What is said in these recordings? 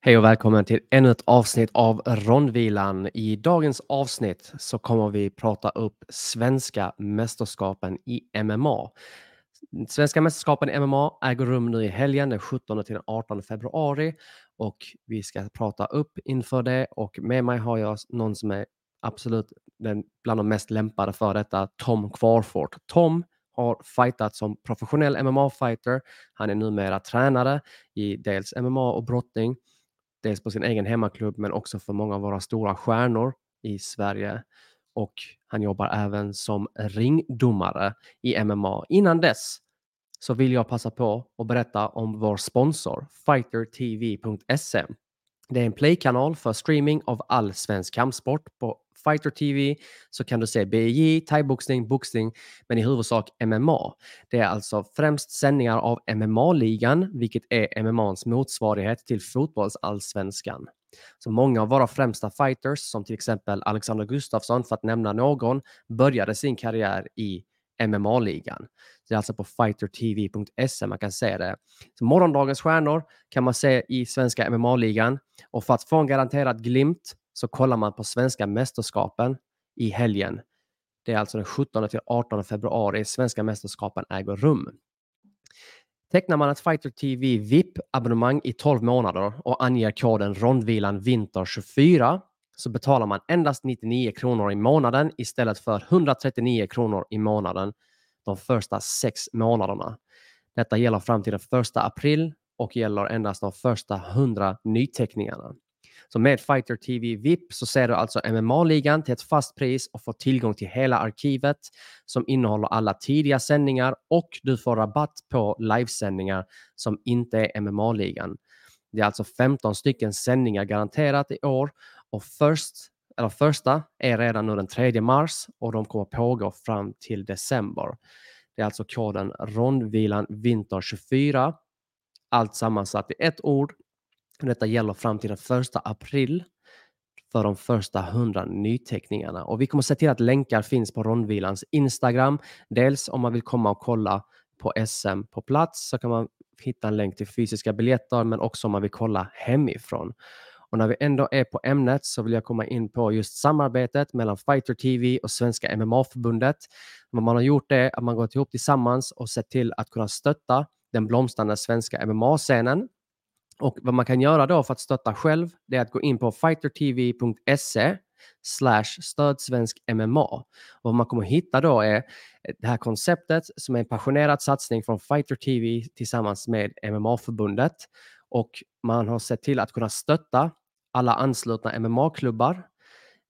Hej och välkommen till ännu ett avsnitt av Rondvilan. I dagens avsnitt så kommer vi prata upp svenska mästerskapen i MMA. Svenska mästerskapen i MMA äger rum nu i helgen den 17 till den 18 februari och vi ska prata upp inför det och med mig har jag någon som är absolut den, bland de mest lämpade för detta, Tom Kvarfort. Tom har fightat som professionell MMA-fighter. Han är numera tränare i dels MMA och brottning dels på sin egen hemmaklubb men också för många av våra stora stjärnor i Sverige. Och han jobbar även som ringdomare i MMA. Innan dess så vill jag passa på att berätta om vår sponsor fightertv.se. Det är en playkanal för streaming av all svensk kampsport på Fighter TV så kan du se BJJ, thaiboxning, boxning, men i huvudsak MMA. Det är alltså främst sändningar av MMA-ligan, vilket är MMAs motsvarighet till fotbollsallsvenskan. Så många av våra främsta fighters, som till exempel Alexander Gustafsson, för att nämna någon, började sin karriär i MMA-ligan. Det är alltså på fightertv.se man kan se det. Så morgondagens stjärnor kan man se i svenska MMA-ligan och för att få en garanterad glimt så kollar man på svenska mästerskapen i helgen. Det är alltså den 17 till 18 februari svenska mästerskapen äger rum. Tecknar man ett Fighter TV VIP-abonnemang i 12 månader och anger koden Rondvilan Vinter 24 så betalar man endast 99 kronor i månaden istället för 139 kronor i månaden de första sex månaderna. Detta gäller fram till den 1 april och gäller endast de första 100 nyteckningarna. Så med Fighter TV VIP så ser du alltså MMA-ligan till ett fast pris och får tillgång till hela arkivet som innehåller alla tidiga sändningar och du får rabatt på livesändningar som inte är MMA-ligan. Det är alltså 15 stycken sändningar garanterat i år och först, eller första är redan nu den 3 mars och de kommer pågå fram till december. Det är alltså koden Rondvilan Vinter 24. Allt sammansatt i ett ord detta gäller fram till den första april för de första 100 nyteckningarna. Och vi kommer se till att länkar finns på Rondvilans Instagram. Dels om man vill komma och kolla på SM på plats så kan man hitta en länk till fysiska biljetter men också om man vill kolla hemifrån. Och när vi ändå är på ämnet så vill jag komma in på just samarbetet mellan Fighter TV och Svenska MMA-förbundet. Vad man har gjort är att man gått ihop tillsammans och sett till att kunna stötta den blomstrande svenska MMA-scenen och vad man kan göra då för att stötta själv, det är att gå in på fightertv.se slash stödsvensk MMA. Och vad man kommer hitta då är det här konceptet som är en passionerad satsning från Fighter TV tillsammans med MMA-förbundet. Och man har sett till att kunna stötta alla anslutna MMA-klubbar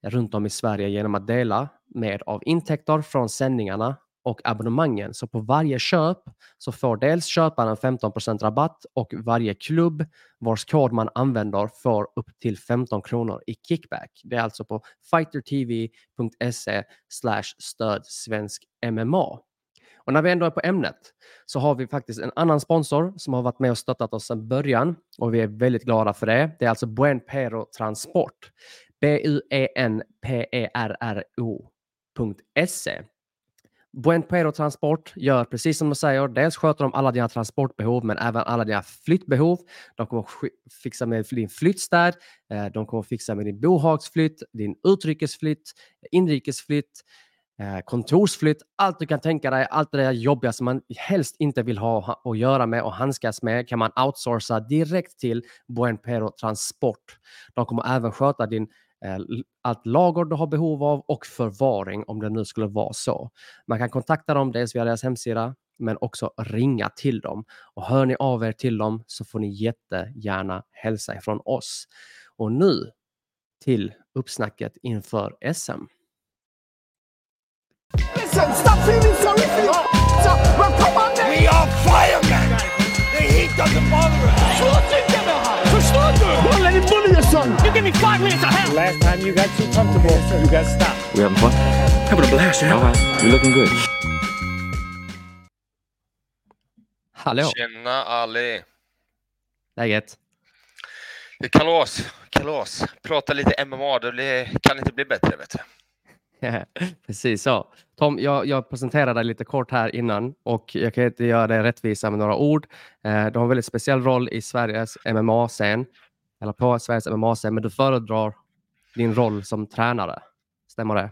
runt om i Sverige genom att dela med av intäkter från sändningarna och abonnemangen. Så på varje köp så får dels köparen 15% rabatt och varje klubb vars kod man använder får upp till 15 kronor i kickback. Det är alltså på fightertv.se stöd svensk MMA. Och när vi ändå är på ämnet så har vi faktiskt en annan sponsor som har varit med och stöttat oss sedan början och vi är väldigt glada för det. Det är alltså Buen Pero Transport. B-U-E-N-P-E-R-R-O.se. Buenpuero Transport gör precis som de säger. Dels sköter de alla dina transportbehov, men även alla dina flyttbehov. De kommer fixa med din flyttstäd. Eh, de kommer fixa med din bohagsflytt, din utrikesflytt, inrikesflytt, eh, kontorsflytt. Allt du kan tänka dig, allt det där jobbiga som man helst inte vill ha att göra med och handskas med kan man outsourca direkt till Buenpuero Transport. De kommer även sköta din allt lager du har behov av och förvaring om det nu skulle vara så. Man kan kontakta dem dels via deras hemsida men också ringa till dem. Och hör ni av er till dem så får ni jättegärna hälsa ifrån oss. Och nu till uppsnacket inför SM. Listen, stop feeling sorry for your well, come on then. We are firemen! The heat doesn't bother us! Him bully your son! You give me five minutes of hell! Last time you got too comfortable, you got stopped. We having fun? Having a blast, yeah? All right. You're looking good. Hallå! Tjena Ali! Läget? Det är kalas, kalas. Prata lite MMA, det blir, kan inte bli bättre vet du. Precis så. Tom, jag, jag presenterade dig lite kort här innan och jag kan inte göra dig rättvisa med några ord. Eh, du har en väldigt speciell roll i Sveriges MMA-scen. Eller på Sveriges MMA-scen, men du föredrar din roll som tränare. Stämmer det?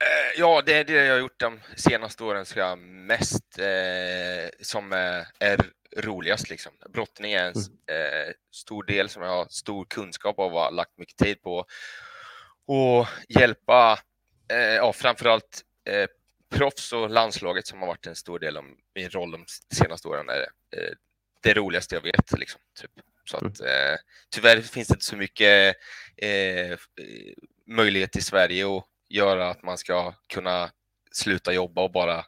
Eh, ja, det är det jag har gjort de senaste åren så jag mest eh, som är, är roligast. Liksom. Brottning är en mm. eh, stor del som jag har stor kunskap av och har lagt mycket tid på. Och hjälpa eh, ja, framförallt eh, proffs och landslaget som har varit en stor del av min roll de senaste åren är eh, det roligaste jag vet. Liksom, typ. Så att, mm. eh, tyvärr finns det inte så mycket eh, möjlighet i Sverige att göra att man ska kunna sluta jobba och bara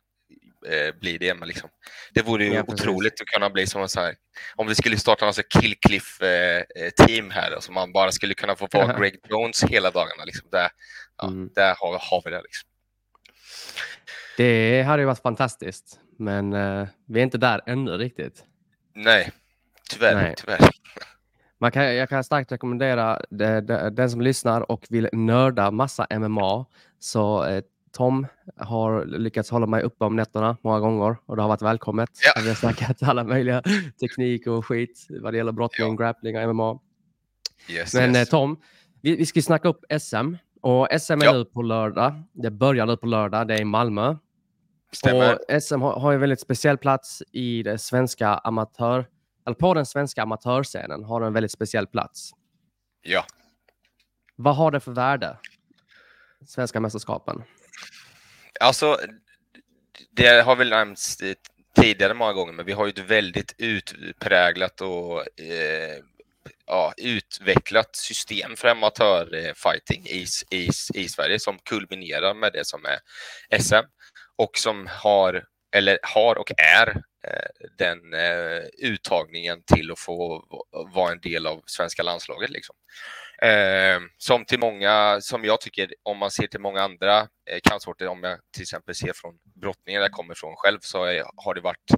eh, bli det. Men liksom, det vore ju ja, otroligt att kunna bli som en sån här, om vi skulle starta en killcliff-team eh, här, alltså man bara skulle kunna få vara Greg Jones hela dagarna. Liksom. Där, ja, mm. där har, har vi det. Liksom. Det hade ju varit fantastiskt, men uh, vi är inte där ännu riktigt. Nej, tyvärr. Nej. tyvärr. Man kan, jag kan starkt rekommendera det, det, den som lyssnar och vill nörda massa MMA. Så eh, Tom har lyckats hålla mig uppe om nätterna många gånger och det har varit välkommet. Ja. Vi har snackat alla möjliga teknik och skit vad det gäller brottning, ja. grappling och MMA. Yes, Men yes. Eh, Tom, vi, vi ska snacka upp SM och SM är ja. nu på lördag. Det börjar nu på lördag. Det är i Malmö. Stämmer. Och SM har, har en väldigt speciell plats i det svenska amatör eller på den svenska amatörscenen har en väldigt speciell plats. Ja. Vad har det för värde? Svenska mästerskapen? Alltså, det har väl nämnts tidigare många gånger, men vi har ju ett väldigt utpräglat och eh, ja, utvecklat system för amatörfighting i, i, i Sverige som kulminerar med det som är SM och som har, eller har och är Eh, den eh, uttagningen till att få vara en del av svenska landslaget. Liksom. Eh, som till många, som jag tycker, om man ser till många andra eh, kampsporter, om jag till exempel ser från brottningen där jag kommer ifrån själv, så är, har det varit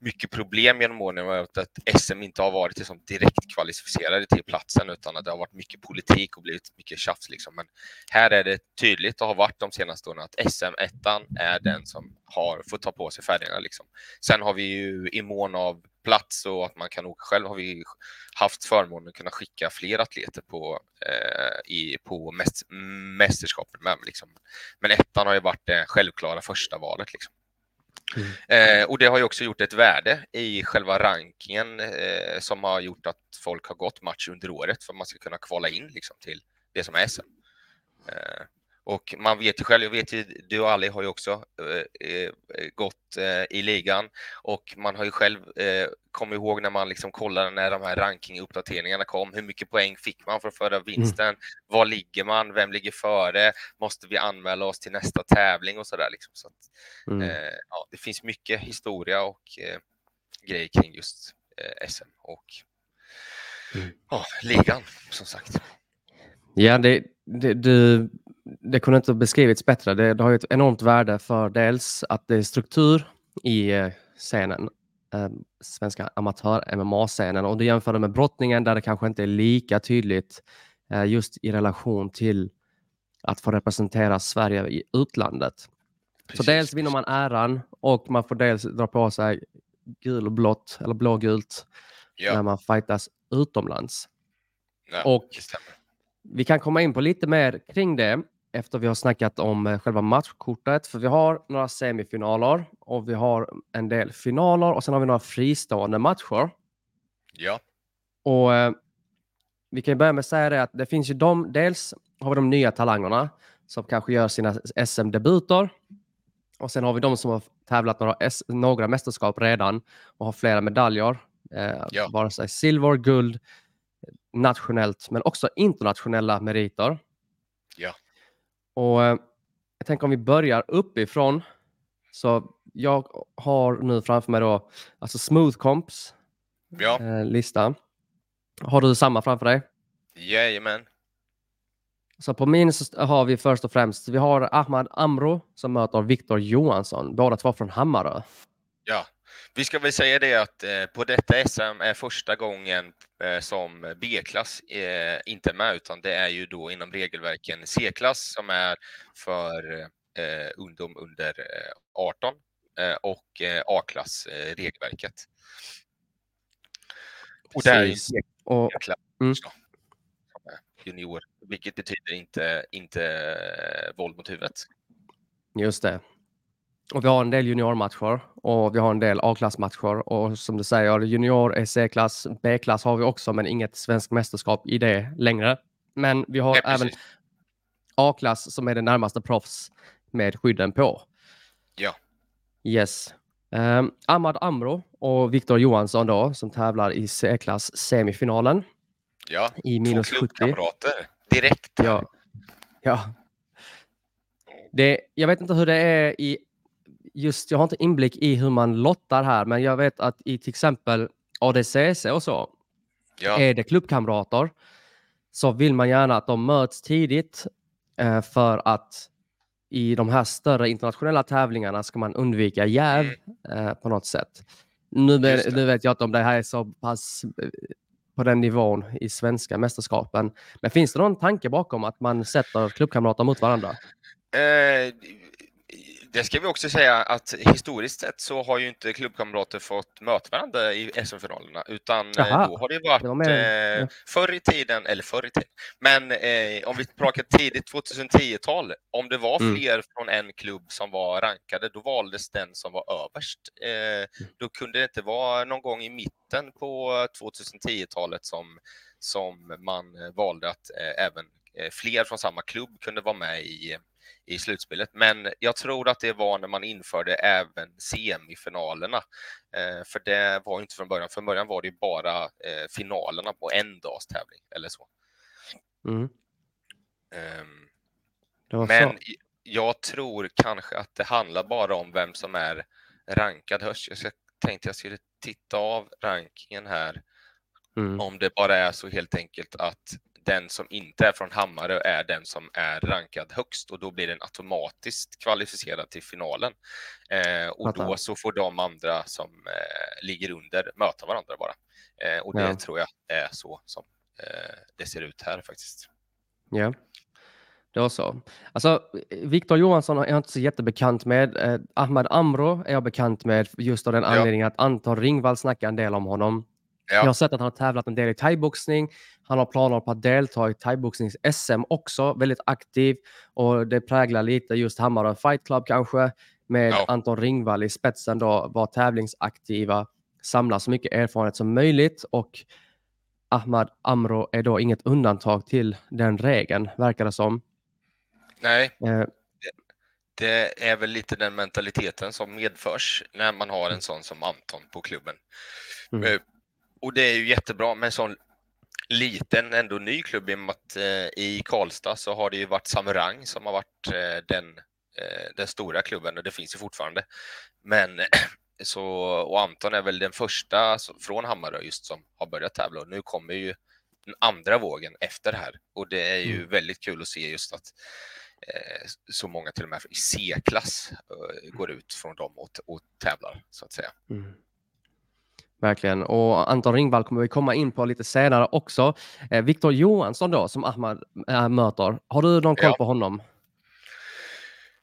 mycket problem genom åren med att SM inte har varit liksom direkt kvalificerade till platsen, utan att det har varit mycket politik och blivit mycket tjafs. Liksom. Men här är det tydligt och har varit de senaste åren att SM-ettan är den som har fått ta på sig färgerna. Liksom. Sen har vi ju i mån av plats och att man kan åka själv har vi haft förmånen att kunna skicka fler atleter på, eh, i, på mäst, mästerskapet med. Liksom. Men ettan har ju varit det självklara första valet. Liksom. Mm. Eh, och det har ju också gjort ett värde i själva rankingen eh, som har gjort att folk har gått match under året för att man ska kunna kvala in liksom, till det som är SM. Eh, och man vet ju själv, jag vet ju, du och Ali har ju också eh, eh, gått eh, i ligan och man har ju själv eh, kommit ihåg när man liksom kollade när de här rankinguppdateringarna kom, hur mycket poäng fick man för att föra vinsten? Mm. Var ligger man? Vem ligger före? Måste vi anmäla oss till nästa tävling och så där liksom. Så att, mm. Eh, ja, det finns mycket historia och eh, grejer kring just SM och mm. ja, ligan som sagt. Ja, det, det, du det kunde inte beskrivits bättre. Det, det har ett enormt värde för dels att det är struktur i eh, scenen, eh, svenska amatör-MMA-scenen och du jämför det med brottningen där det kanske inte är lika tydligt eh, just i relation till att få representera Sverige i utlandet. Precis. Så dels vinner man äran och man får dels dra på sig gul och blått eller blågult ja. när man fightas utomlands. Ja, och vi kan komma in på lite mer kring det efter vi har snackat om eh, själva matchkortet. För vi har några semifinaler och vi har en del finaler och sen har vi några fristående matcher. Ja. Och eh, vi kan börja med att säga det att det finns ju de, dels har vi de nya talangerna som kanske gör sina SM-debuter. Och sen har vi de som har tävlat några, några mästerskap redan och har flera medaljer. Eh, ja. Vare sig silver, guld, nationellt men också internationella meriter. Ja. Och eh, jag tänker om vi börjar uppifrån. Så jag har nu framför mig då alltså Smooth Comps ja. eh, lista. Har du samma framför dig? Jajamän. Så på min så har vi först och främst, vi har Ahmad Amro som möter Viktor Johansson, båda två från Hammarö. Ja, vi ska väl säga det att eh, på detta SM är första gången eh, som B-klass eh, inte är med, utan det är ju då inom regelverken C-klass som är för ungdom under 18 och A-klass regelverket. Och, där... Och, Klass, Mm. också, som är junior, vilket betyder inte, inte våld mot huvudet. just det. Och vi har en del juniormatcher och vi har en del A-klassmatcher och som du säger, junior C-klass, B-klass har vi också, men inget svenskt mästerskap i det längre. Men vi har Nej, även. A-klass som är det närmaste proffs med skydden på. Ja. Yes. Um, Ahmad Amro och Viktor Johansson då som tävlar i C-klass semifinalen Ja, i minus två 70. klubbkamrater direkt. Ja. ja. Det, jag vet inte hur det är i just, jag har inte inblick i hur man lottar här, men jag vet att i till exempel ADCC och så, ja. är det klubbkamrater så vill man gärna att de möts tidigt eh, för att i de här större internationella tävlingarna ska man undvika jäv eh, på något sätt. Nu, Mm. Nu vet jag inte om det här är så pass eh, på den nivån i svenska mästerskapen. Men finns det någon tanke bakom att man sätter klubbkamrater mot varandra? Eh, det ska vi också säga att historiskt sett så har ju inte klubbkamrater fått möta varandra i SM-finalerna utan eh, Jaha, då har det varit det var eh, förr i tiden, eller förr i tiden, men eh, om vi pratar tidigt 2010-tal, om det var Mm. fler från en klubb som var rankade, då valdes den som var överst. Eh, då kunde det inte vara någon gång i mitten på 2010-talet som, som man eh, valde att eh, även fler från samma klubb kunde vara med i, i slutspelet. Men jag tror att det var när man införde även semifinalerna. Eh, för det var inte från början. Från början var det bara eh, finalerna på en dags tävling eller så. Mm, var men så. jag tror kanske att det handlar bara om vem som är rankad högst. Jag ska, tänkte jag skulle titta av rankingen här. Mm, Om det bara är så helt enkelt att den som inte är från Hammarö är den som är rankad högst och då blir den automatiskt kvalificerad till finalen. Eh, och då så får de andra som eh, ligger under möta varandra bara. Eh, och det Ja. tror jag är så som eh, det ser ut här faktiskt. Ja, det var så. Alltså, Viktor Johansson är jag inte så jättebekant med. Eh, Ahmad Amro är jag bekant med just av den Ja. anledningen att Anton Ringvall snackar en del om honom. Jag har Ja, sett att han har tävlat en del i thaiboxning. Han har planer på att delta i thaiboxnings-SM också, väldigt aktiv och det präglar lite just Hammarö Fight Club kanske med Ja. Anton Ringvall i spetsen då, var tävlingsaktiva, samla så mycket erfarenhet som möjligt och Ahmad Amro är då inget undantag till den regeln, verkar det som. nej, Eh, det är väl lite den mentaliteten som medförs när man har en sån som Anton på klubben. Mm. Och det är ju jättebra med en sån liten, ändå ny klubb i och med att eh, i Karlstad så har det ju varit Samurang som har varit eh, den, eh, den stora klubben och det finns ju fortfarande. Men så, och Anton är väl den första från Hammarö just som har börjat tävla och nu kommer ju den andra vågen efter det här och det är ju Mm. väldigt kul att se just att eh, så många till och med i C-klass eh, går ut från dem och, och tävlar så att säga. Mm. Verkligen. Och Anton Ringvall kommer vi komma in på lite senare också. Eh, Viktor Johansson då, som Ahmad äh, möter. Har du någon koll Ja. på honom?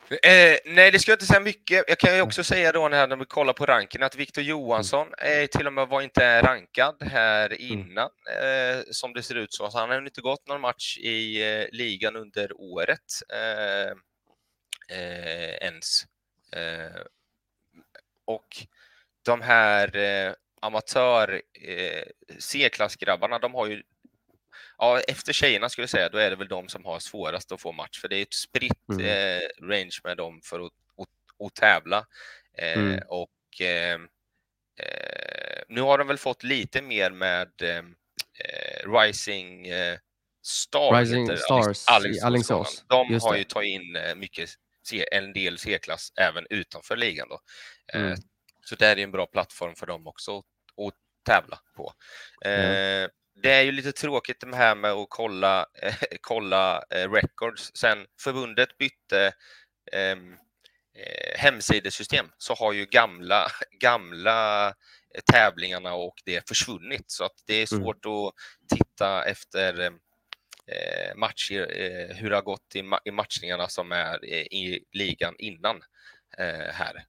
Eh, nej, det ska jag inte säga mycket. Jag kan ju också säga då när vi kollar på ranken att Victor Johansson är till och med var inte rankad här innan eh, som det ser ut så. så han har inte gått någon match i eh, ligan under året eh, eh, ens. Eh, och de här eh, amatör eh, C-klassgrabbarna, de har ju Ja, efter tjejerna skulle jag säga, då är det väl de som har svårast att få match, för det är ett spritt Mm. eh, range med dem för att, att, att tävla. Eh, Mm. Och eh, eh, nu har de väl fått lite mer med eh, Rising eh, Star, Rising Stars Alingsås- Alingsås. De Just har det. ju tagit in mycket, en del C-klass även utanför ligan. Då. Mm. Så det är en bra plattform för dem också att, tävla på. Ja. Eh, det är ju lite tråkigt det här med att kolla, eh, kolla eh, records. Sen förbundet bytte ehm, eh, hemsidesystem så har ju gamla, gamla tävlingarna och det försvunnit så att det är Mm. svårt att titta efter eh, matcher, eh, hur det har gått i, ma- i matchningarna som är eh, i ligan innan här.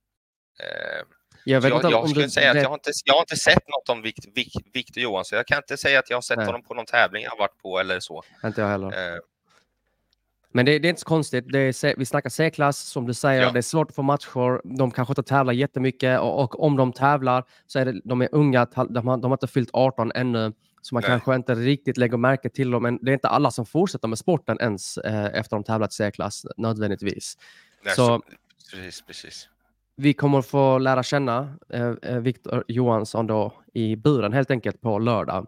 Jag vet Jag, inte om skulle du säga att jag har, inte, jag har inte sett något om Vik, Victor Johansson. Jag kan inte säga att jag har sett Nej. honom på någon tävling jag har varit på eller så. Inte jag heller. Eh, Men det, det är inte så konstigt. Är, vi snackar C-klass, som du säger. Ja. Det är svårt att få matcher. De kanske inte tävlar jättemycket och, och om de tävlar så är det, de är unga. De har, de har inte fyllt 18 ännu, så man Nej. kanske inte riktigt lägger märke till dem. Men det är inte alla som fortsätter med sporten ens eh, efter de tävlat C-klass nödvändigtvis. nej, så, precis, precis. Vi kommer få lära känna eh, eh, Viktor Johansson då i buren helt enkelt på lördag.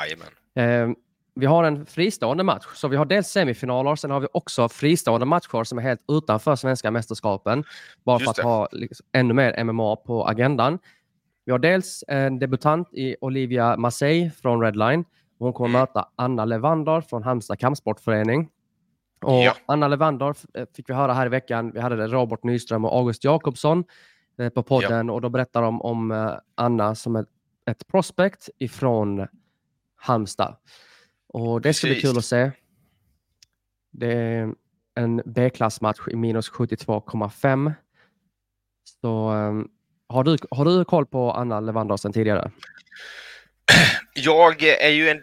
Jajamän. Eh, vi har en fristående match, så vi har dels semifinaler, sen har vi också fristående matcher som är helt utanför svenska mästerskapen. Bara för Just att det. ha liksom, ännu mer MMA på agendan. Vi har dels en debutant i Olivia Massey från Redline. Hon kommer Mm. möta Anna Levander från Halmstad kampsportförening. Och Ja. Anna Levander f- eh, fick vi höra här i veckan. Vi hade Robert Nyström och August Jakobsson eh, på podden och då berättar de om eh, Anna som ett, ett prospect ifrån Halmstad. Och det ska bli Precis. kul att se. Det är en B-klassmatch i minus 72,5. Så eh, har du, har du koll på Anna Levander sedan tidigare? Jag är ju en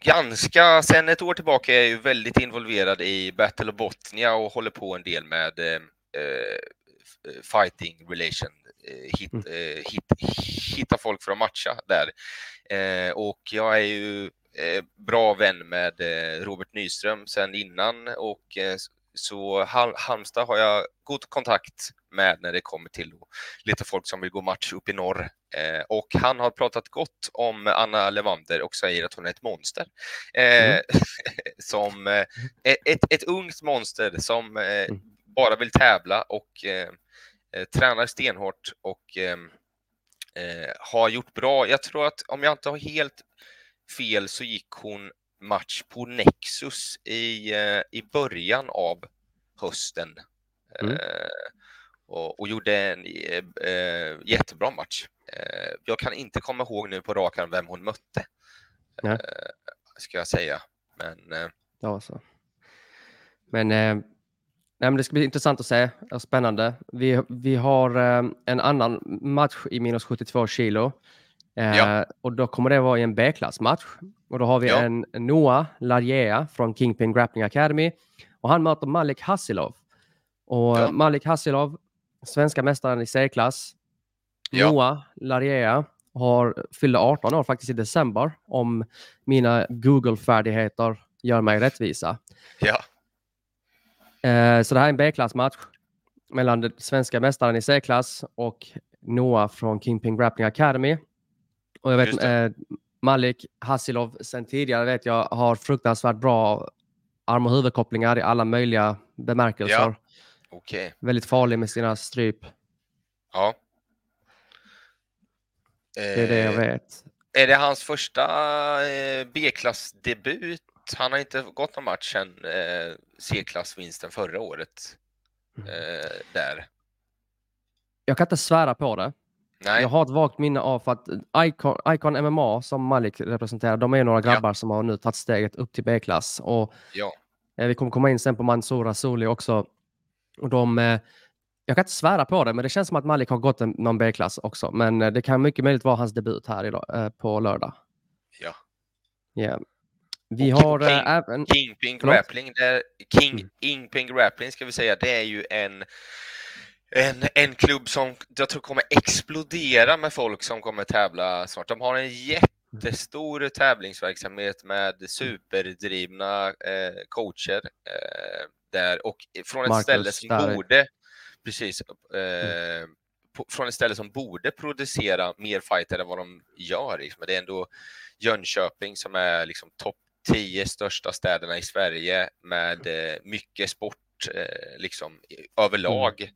ganska, sen ett år tillbaka är jag ju väldigt involverad i Battle of Botnia och håller på en del med eh, eh, fighting relation, eh, hit, Mm. eh, hit, hitta folk för att matcha där. Eh, och jag är ju eh, bra vän med Robert Nyström sedan innan och så Hal- Halmstad har jag god kontakt med när det kommer till lite folk som vill gå match upp i norr. Eh, och han har pratat gott om Anna Levander och säger att hon är ett monster. Eh, Mm. som eh, ett, ett ungt monster som eh, Mm. bara vill tävla och eh, eh, tränar stenhårt och eh, eh, har gjort bra. Jag tror att om jag inte har helt fel så gick hon match på Nexus i, eh, i början av hösten. Mm. Eh, och, och gjorde en eh, jättebra match. Jag kan inte komma ihåg nu på rak arm vem hon mötte. Nej. Ska jag säga. Men Ja, så. Men, eh, nej, men det ska bli intressant att se spännande. Vi, vi har eh, en annan match i minus 72 kilo. Eh, Ja. Och då kommer det vara i en B-klassmatch. Och då har vi Ja. en Noah Largea från Kingpin Grappling Academy. Och han möter Malik Hassilov. Och Ja. Malik Hassilov, svenska mästaren i C-klass. Noah Largea har fyllde 18 år faktiskt i december. Om mina Google-färdigheter gör mig rättvisa. ja, Eh, så det här är en B-klassmatch mellan den svenska mästaren i C-klass och Noah från Kingpin Grappling Academy. Och jag vet eh, Malik Hassilov sen tidigare vet jag har fruktansvärt bra arm och huvudkopplingar i alla möjliga bemärkelser. Ja. okej. Väldigt farlig med sina stryp. Ja. Det är det jag Eh, vet. Är det hans första eh, B-klassdebut? Han har inte gått någon match sedan eh, C-klassvinsten förra året. Mm. Där. Jag kan inte svära på det. Nej, Jag har ett vagt minne av för att Icon, Icon MMA som Malik representerar, de är några grabbar som har nu tagit steget upp till B-klass. Och ja. Eh, Vi kommer komma in sen på Mansour Rasuli också. Och de, eh, jag kan inte svära på det, men det känns som att Malik har gått en, någon B-klass också. Men eh, det kan mycket möjligt vara hans debut här idag, på lördag. Ja. Yeah. Vi Och har King- även... Kingpin? Grappling, där, King, Mm. Kingpin Grappling ska vi säga, det är ju en, en, en klubb som jag tror kommer explodera med folk som kommer tävla snart. De har en jättestor tävlingsverksamhet med superdrivna eh, coacher eh, där och från ett Marcus ställe som Stary. borde precis eh, på, från ett ställe som borde producera mer fighter än vad de gör. Liksom. Det är ändå Jönköping som är liksom topp 10 största städerna i Sverige med eh, mycket sport eh, liksom, överlag. Eh,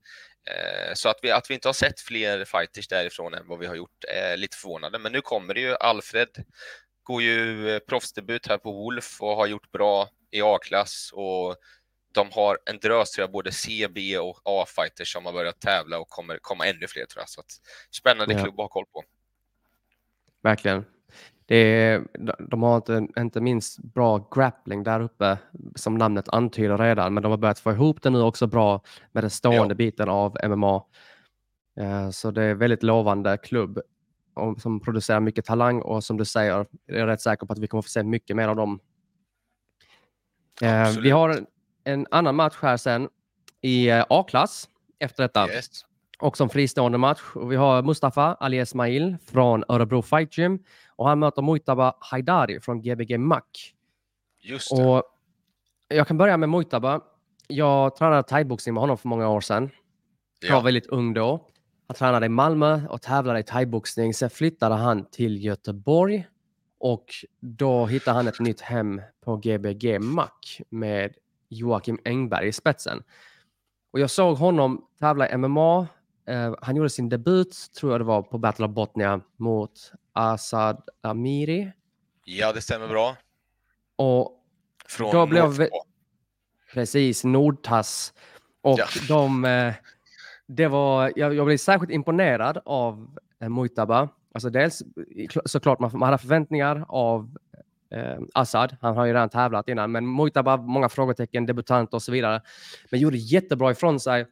så att vi, att vi inte har sett fler fighters därifrån än vad vi har gjort är lite förvånande. Men nu kommer det ju. Alfred går ju eh, proffsdebut här på Wolf och har gjort bra i A-klass och de har en drös tror jag, både C, B och A-fighters som har börjat tävla och kommer komma ännu fler tror jag. Så att, spännande Ja. klubb att ha koll på. Verkligen. Är, de- har inte, inte minst bra grappling där uppe, som namnet antyder redan, men de har börjat få ihop det nu också bra med den stående Ja. biten av MMA. Eh, Så det är väldigt lovande klubb som producerar mycket talang och som du säger, jag är rätt säker på att vi kommer få se mycket mer av dem. Eh, Vi Absolut. har en- en annan match här sen i eh, A-klass efter detta. Yes. Och som fristående match. Och vi har Mustafa Ali Esmail från Örebro Fight Gym och han möter Mujtaba Haidari från Gbg Mac. Just det. Och jag kan börja med Mujtaba. Jag tränade thaiboxning med honom för många år sedan. Jag var Ja. väldigt ung då. Han tränade i Malmö och tävlade i thaiboxning. Sen flyttade han till Göteborg och då hittade han ett nytt hem på Gbg Mac med Joakim Engberg i spetsen. Och jag såg honom tävla i MMA. Eh, han gjorde sin debut, tror jag det var, på Battle of Botnia mot Asad Amiri. ja, det stämmer bra. Och Från Då blev North. Precis, Nordtass. Och Ja. de, eh, det var, jag, jag blev särskilt imponerad av eh, Mujtaba. Alltså dels kl- såklart man, man hade förväntningar av eh, Assad. Han har ju redan tävlat innan, men Mujtaba, många frågetecken, debutant och så vidare. Men gjorde jättebra ifrån sig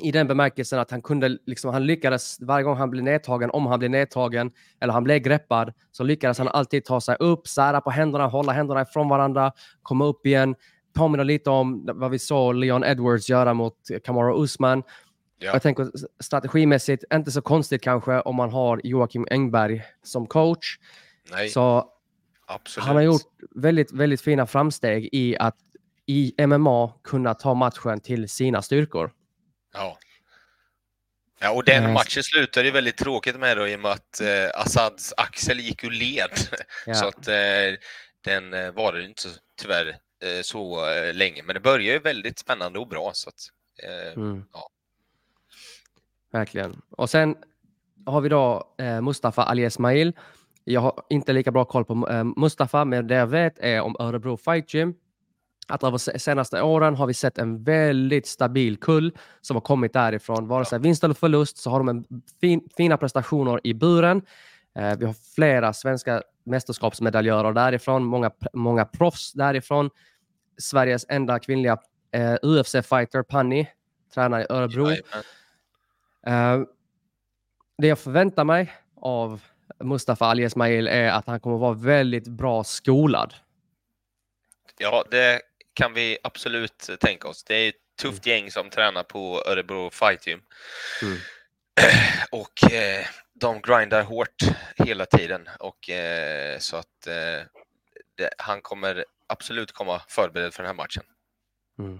i den bemärkelsen att han kunde, liksom, han lyckades varje gång han blev nedtagen, om han blev nedtagen eller han blev greppad, så lyckades han alltid ta sig upp, sära på händerna, hålla händerna ifrån varandra, komma upp igen, påminner lite om vad vi såg Leon Edwards göra mot Kamaru Usman. Ja. Jag tänker strategimässigt, inte så konstigt kanske om man har Joakim Engberg som coach. Nej, Så absolut. han har gjort väldigt, väldigt fina framsteg i att i MMA kunna ta matchen till sina styrkor. Ja. Ja, och den Eh, matchen slutade ju väldigt tråkigt med då i och med att eh, Assads axel gick ur led. Ja. Så att eh, den eh, varade inte så, tyvärr eh, så eh, länge. Men det började ju väldigt spännande och bra. Så att, Mm. Ja. Verkligen. Och sen har vi då Mustafa Ali Esmail. Jag har inte lika bra koll på Mustafa, men det jag vet är om Örebro Fight Gym. Att se- senaste åren har vi sett en väldigt stabil kull som har kommit därifrån. Vare sig vinst eller förlust så har de en fin, fina prestationer i buren. Eh, vi har flera svenska mästerskapsmedaljörer därifrån, många, många proffs därifrån. Sveriges enda kvinnliga eh, UFC-fighter, Panni, tränar i Örebro. Eh, det jag förväntar mig av Mustafa Ali Esmail är att han kommer vara väldigt bra skolad. ja, det kan vi absolut tänka oss. Det är ett tufft gäng som tränar på Örebro Fight Gym. Mm. Och eh, de grindar hårt hela tiden. Och, eh, så att eh, det, han kommer absolut komma förberedd för den här matchen. Mm.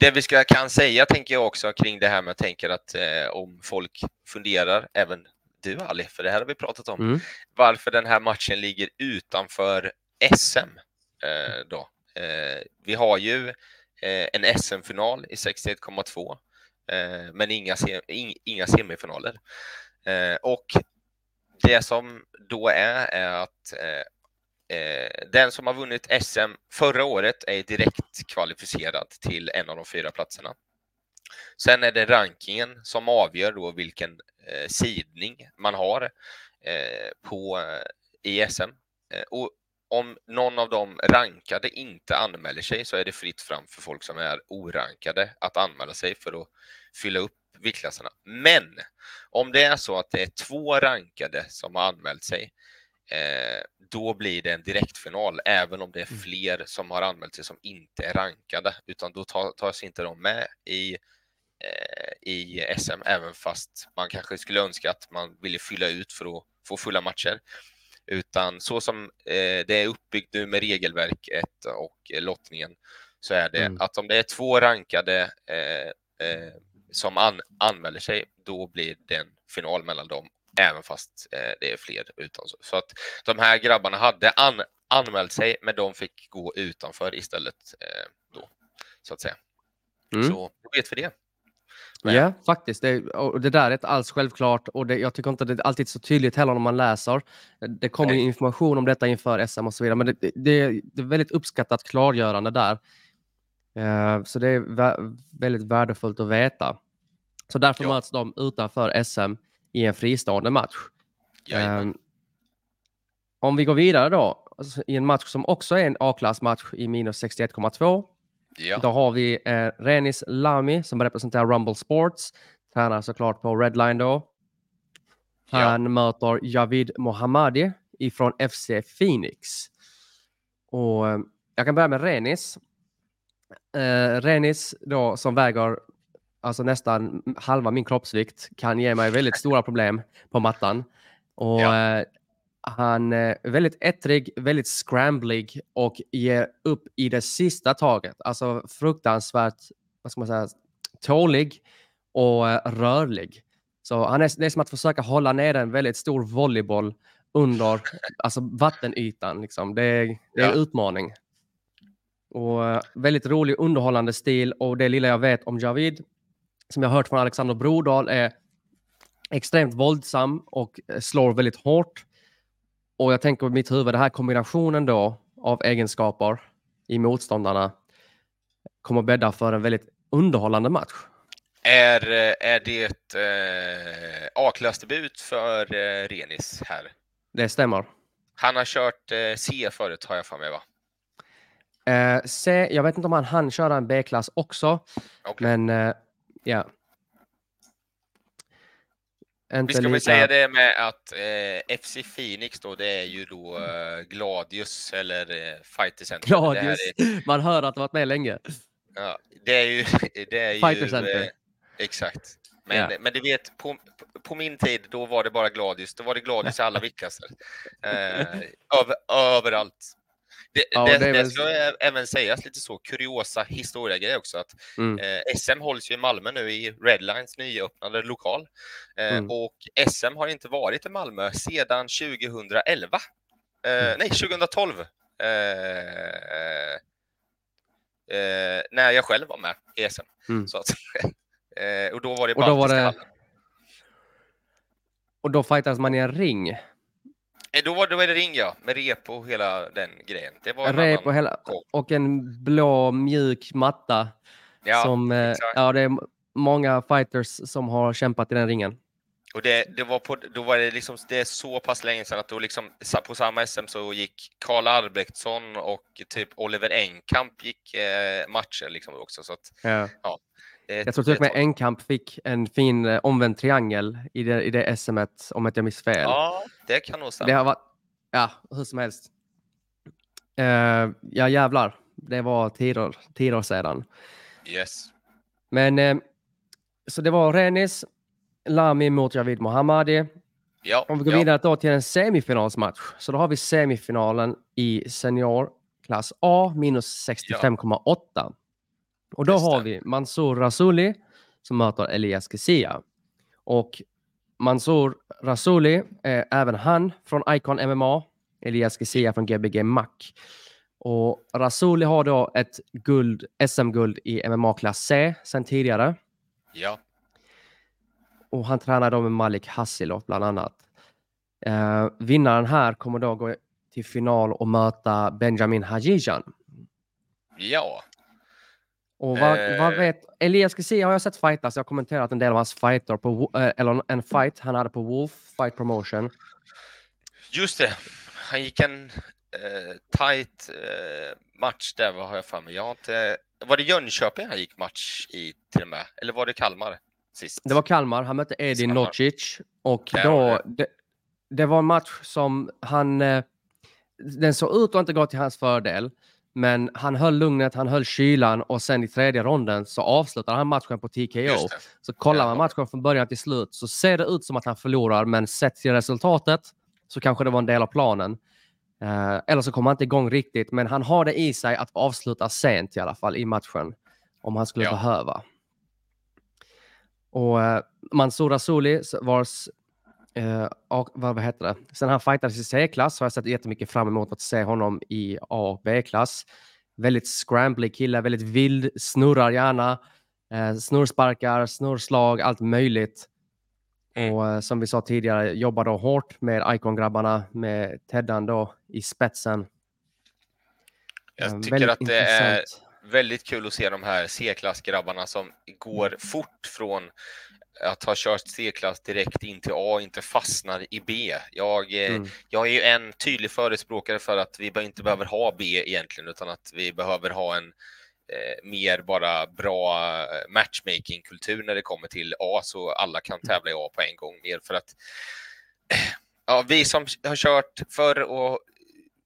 Det vi ska, kan säga tänker jag också kring det här med tänker att eh, om folk funderar, även du Ali, för det här har vi pratat om, Mm. varför den här matchen ligger utanför SM. Eh, då. Eh, vi har ju eh, en SM-final i 61,2 eh, men inga, se- inga semifinaler. Eh, och det som då är, är att eh, eh den som har vunnit SM förra året är direkt kvalificerad till en av de fyra platserna. Sen är det rankingen som avgör då vilken eh, sidning man har eh, på, eh, i SM. Eh, och om någon av de rankade inte anmäler sig så är det fritt fram för folk som är orankade att anmäla sig för att fylla upp viktklasserna. Men om det är så att det är två rankade som har anmält sig, eh, då blir det en direktfinal, även om det är Mm. fler som har anmält sig som inte är rankade, utan då tas inte de med i eh, i SM, även fast man kanske skulle önska att man ville fylla ut för att få fulla matcher. Utan så som eh, det är uppbyggt nu med regelverket och lottningen så är det Mm. att om det är två rankade eh, eh, som an anmäler sig, då blir det en final mellan dem, även fast det är fler utan. Så, så att de här grabbarna hade an anmält sig, men de fick gå utanför istället då, så att säga. Mm. Så då vet vi det. Ja, faktiskt. Det, och det där är inte alls självklart och det, jag tycker inte det är alltid så tydligt heller när man läser. Det kommer ju information om detta inför SM och så vidare, men det, det, det, är väldigt uppskattat klargörande där. Eh, så det är vä- väldigt värdefullt att veta. Så därför Ja. möts de utanför SM i en fristående match. Ehm, om vi går vidare då, alltså, i en match som också är en A-klassmatch i minus 61,2. Ja. Då har vi eh, Renis Lami som representerar Rumble Sports. tränar såklart på Redline då. Han ja. möter Javid Mohammadi ifrån FC Phoenix. Och eh, jag kan börja med Renis. Eh, Renis då som väger alltså nästan halva min kroppsvikt kan ge mig väldigt stora problem på mattan. Och ja. eh, han är väldigt ettrig, väldigt scramblig och ger upp i det sista taget. Alltså fruktansvärt, vad ska man säga, tålig och eh, rörlig. Så han är, det är som att försöka hålla ner en väldigt stor volleyboll under alltså vattenytan. Liksom. Det, är, det är ja. en utmaning. Och uh, väldigt rolig underhållande stil och det lilla jag vet om Javid, som jag hört från Alexander Brodal, är extremt våldsam och eh, slår väldigt hårt. Och jag tänker i mitt huvud, den här kombinationen då av egenskaper i motståndarna kommer bädda för en väldigt underhållande match. Är, eh, är det eh, A-klassdebut för eh, Renis här? Det stämmer. Han har kört eh, C förut har jag för mig va? Eh, C, jag vet inte om han hann köra en B-klass också. Okay. Men eh, ja. Vi ska lika... väl säga det med att eh, FC Phoenix då, det är ju då eh, Gladius eller eh, Fighter Center. Gladius, är... man hör att det varit med länge. Ja, det är ju... Det är Fighter ju, Center. Eh, exakt. Men, ja. men du vet, på, på, min tid då var det bara Gladius. Då var det Gladius i alla viktklasser. Eh, över, överallt. Det, ja, det, det, det ska väl... även sägas lite så kuriosa historia också att mm. eh, SM hålls ju i Malmö nu i Redlines nyöppnade lokal eh, mm. och SM har inte varit i Malmö sedan 2011. Eh, mm. Nej, 2012. Eh, eh, när jag själv var med i SM. Mm. Så att, eh, och då var det och då var det... Och då fightades man i en ring? Eh, då var, då var det ring ja, med rep och hela den grejen. Det var rep och, hela, och en blå mjuk matta. Ja, som, eh, ja, det är många fighters som har kämpat i den ringen. Och det, det var på, då var det liksom, det är så pass länge sedan att då liksom, på samma SM så gick Karl Arbrektsson och typ Oliver Enkamp gick eh, matcher liksom också. Så att, ja. ja det, jag tror till och med Enkamp fick en fin eh, omvänd triangel i det, i det SMet om att jag minns fel. Ja, det kan nog stämma. Det har varit, ja, hur som helst. Uh, ja, jävlar. Det var tider, tider sedan. Yes. Men uh, så det var Renis, Lami mot Javid Mohammadi. Ja, Om vi går ja. vidare då till en semifinalsmatch. Så då har vi semifinalen i seniorklass A minus 65,8. Ja. Och då har vi Mansour Rasuli som möter Elias Kessia. Och Mansour Rasuli är även han från Icon MMA, Elias Kessia från Gbg Mac. Och Rasuli har då ett guld, SM-guld i MMA-klass C sedan tidigare. Ja. Och han tränar då med Malik Hassilov bland annat. Uh, vinnaren här kommer då gå till final och möta Benjamin Hajijan. Ja. Och vad, eh. vad vet, Elias Kessie har jag sett fightas, jag har kommenterat en del av hans fighter på, eh, eller en fight han hade på Wolf Fight Promotion. Just det, han gick en eh, tight eh, match där, vad har jag för mig? Jag har inte... Var det Jönköping han gick match i till och med? Eller var det Kalmar? Sist? Det var Kalmar, han mötte Edin Nocic och då, det, det, var en match som han, eh, den såg ut att inte gå till hans fördel. Men han höll lugnet, han höll kylan och sen i tredje ronden så avslutade han matchen på TKO. Så kollar man matchen från början till slut så ser det ut som att han förlorar, men sett till resultatet så kanske det var en del av planen. Eh, eller så kommer han inte igång riktigt, men han har det i sig att avsluta sent i alla fall i matchen. Om han skulle ja. behöva. Och eh, Mansour Rasuli vars Uh, och, vad, heter det? Sen han fightades i C-klass har jag sett jättemycket fram emot att se honom i A och B-klass. Väldigt scrambly kille, väldigt vild, snurrar gärna. Uh, snurrsparkar, snurrslag, allt möjligt. Och uh, som vi sa tidigare, jobbar då hårt med Icon-grabbarna, med Teddan då i spetsen. Jag tycker att det är väldigt kul att se de här C-klassgrabbarna som går fort från att ha kört C-klass direkt in till A inte fastnar i B. Jag, eh, mm. jag är ju en tydlig förespråkare för att vi inte behöver ha B egentligen, utan att vi behöver ha en eh, mer bara bra matchmaking-kultur när det kommer till A, så alla kan tävla i A på en gång. Mer för att ja, vi som har kört förr och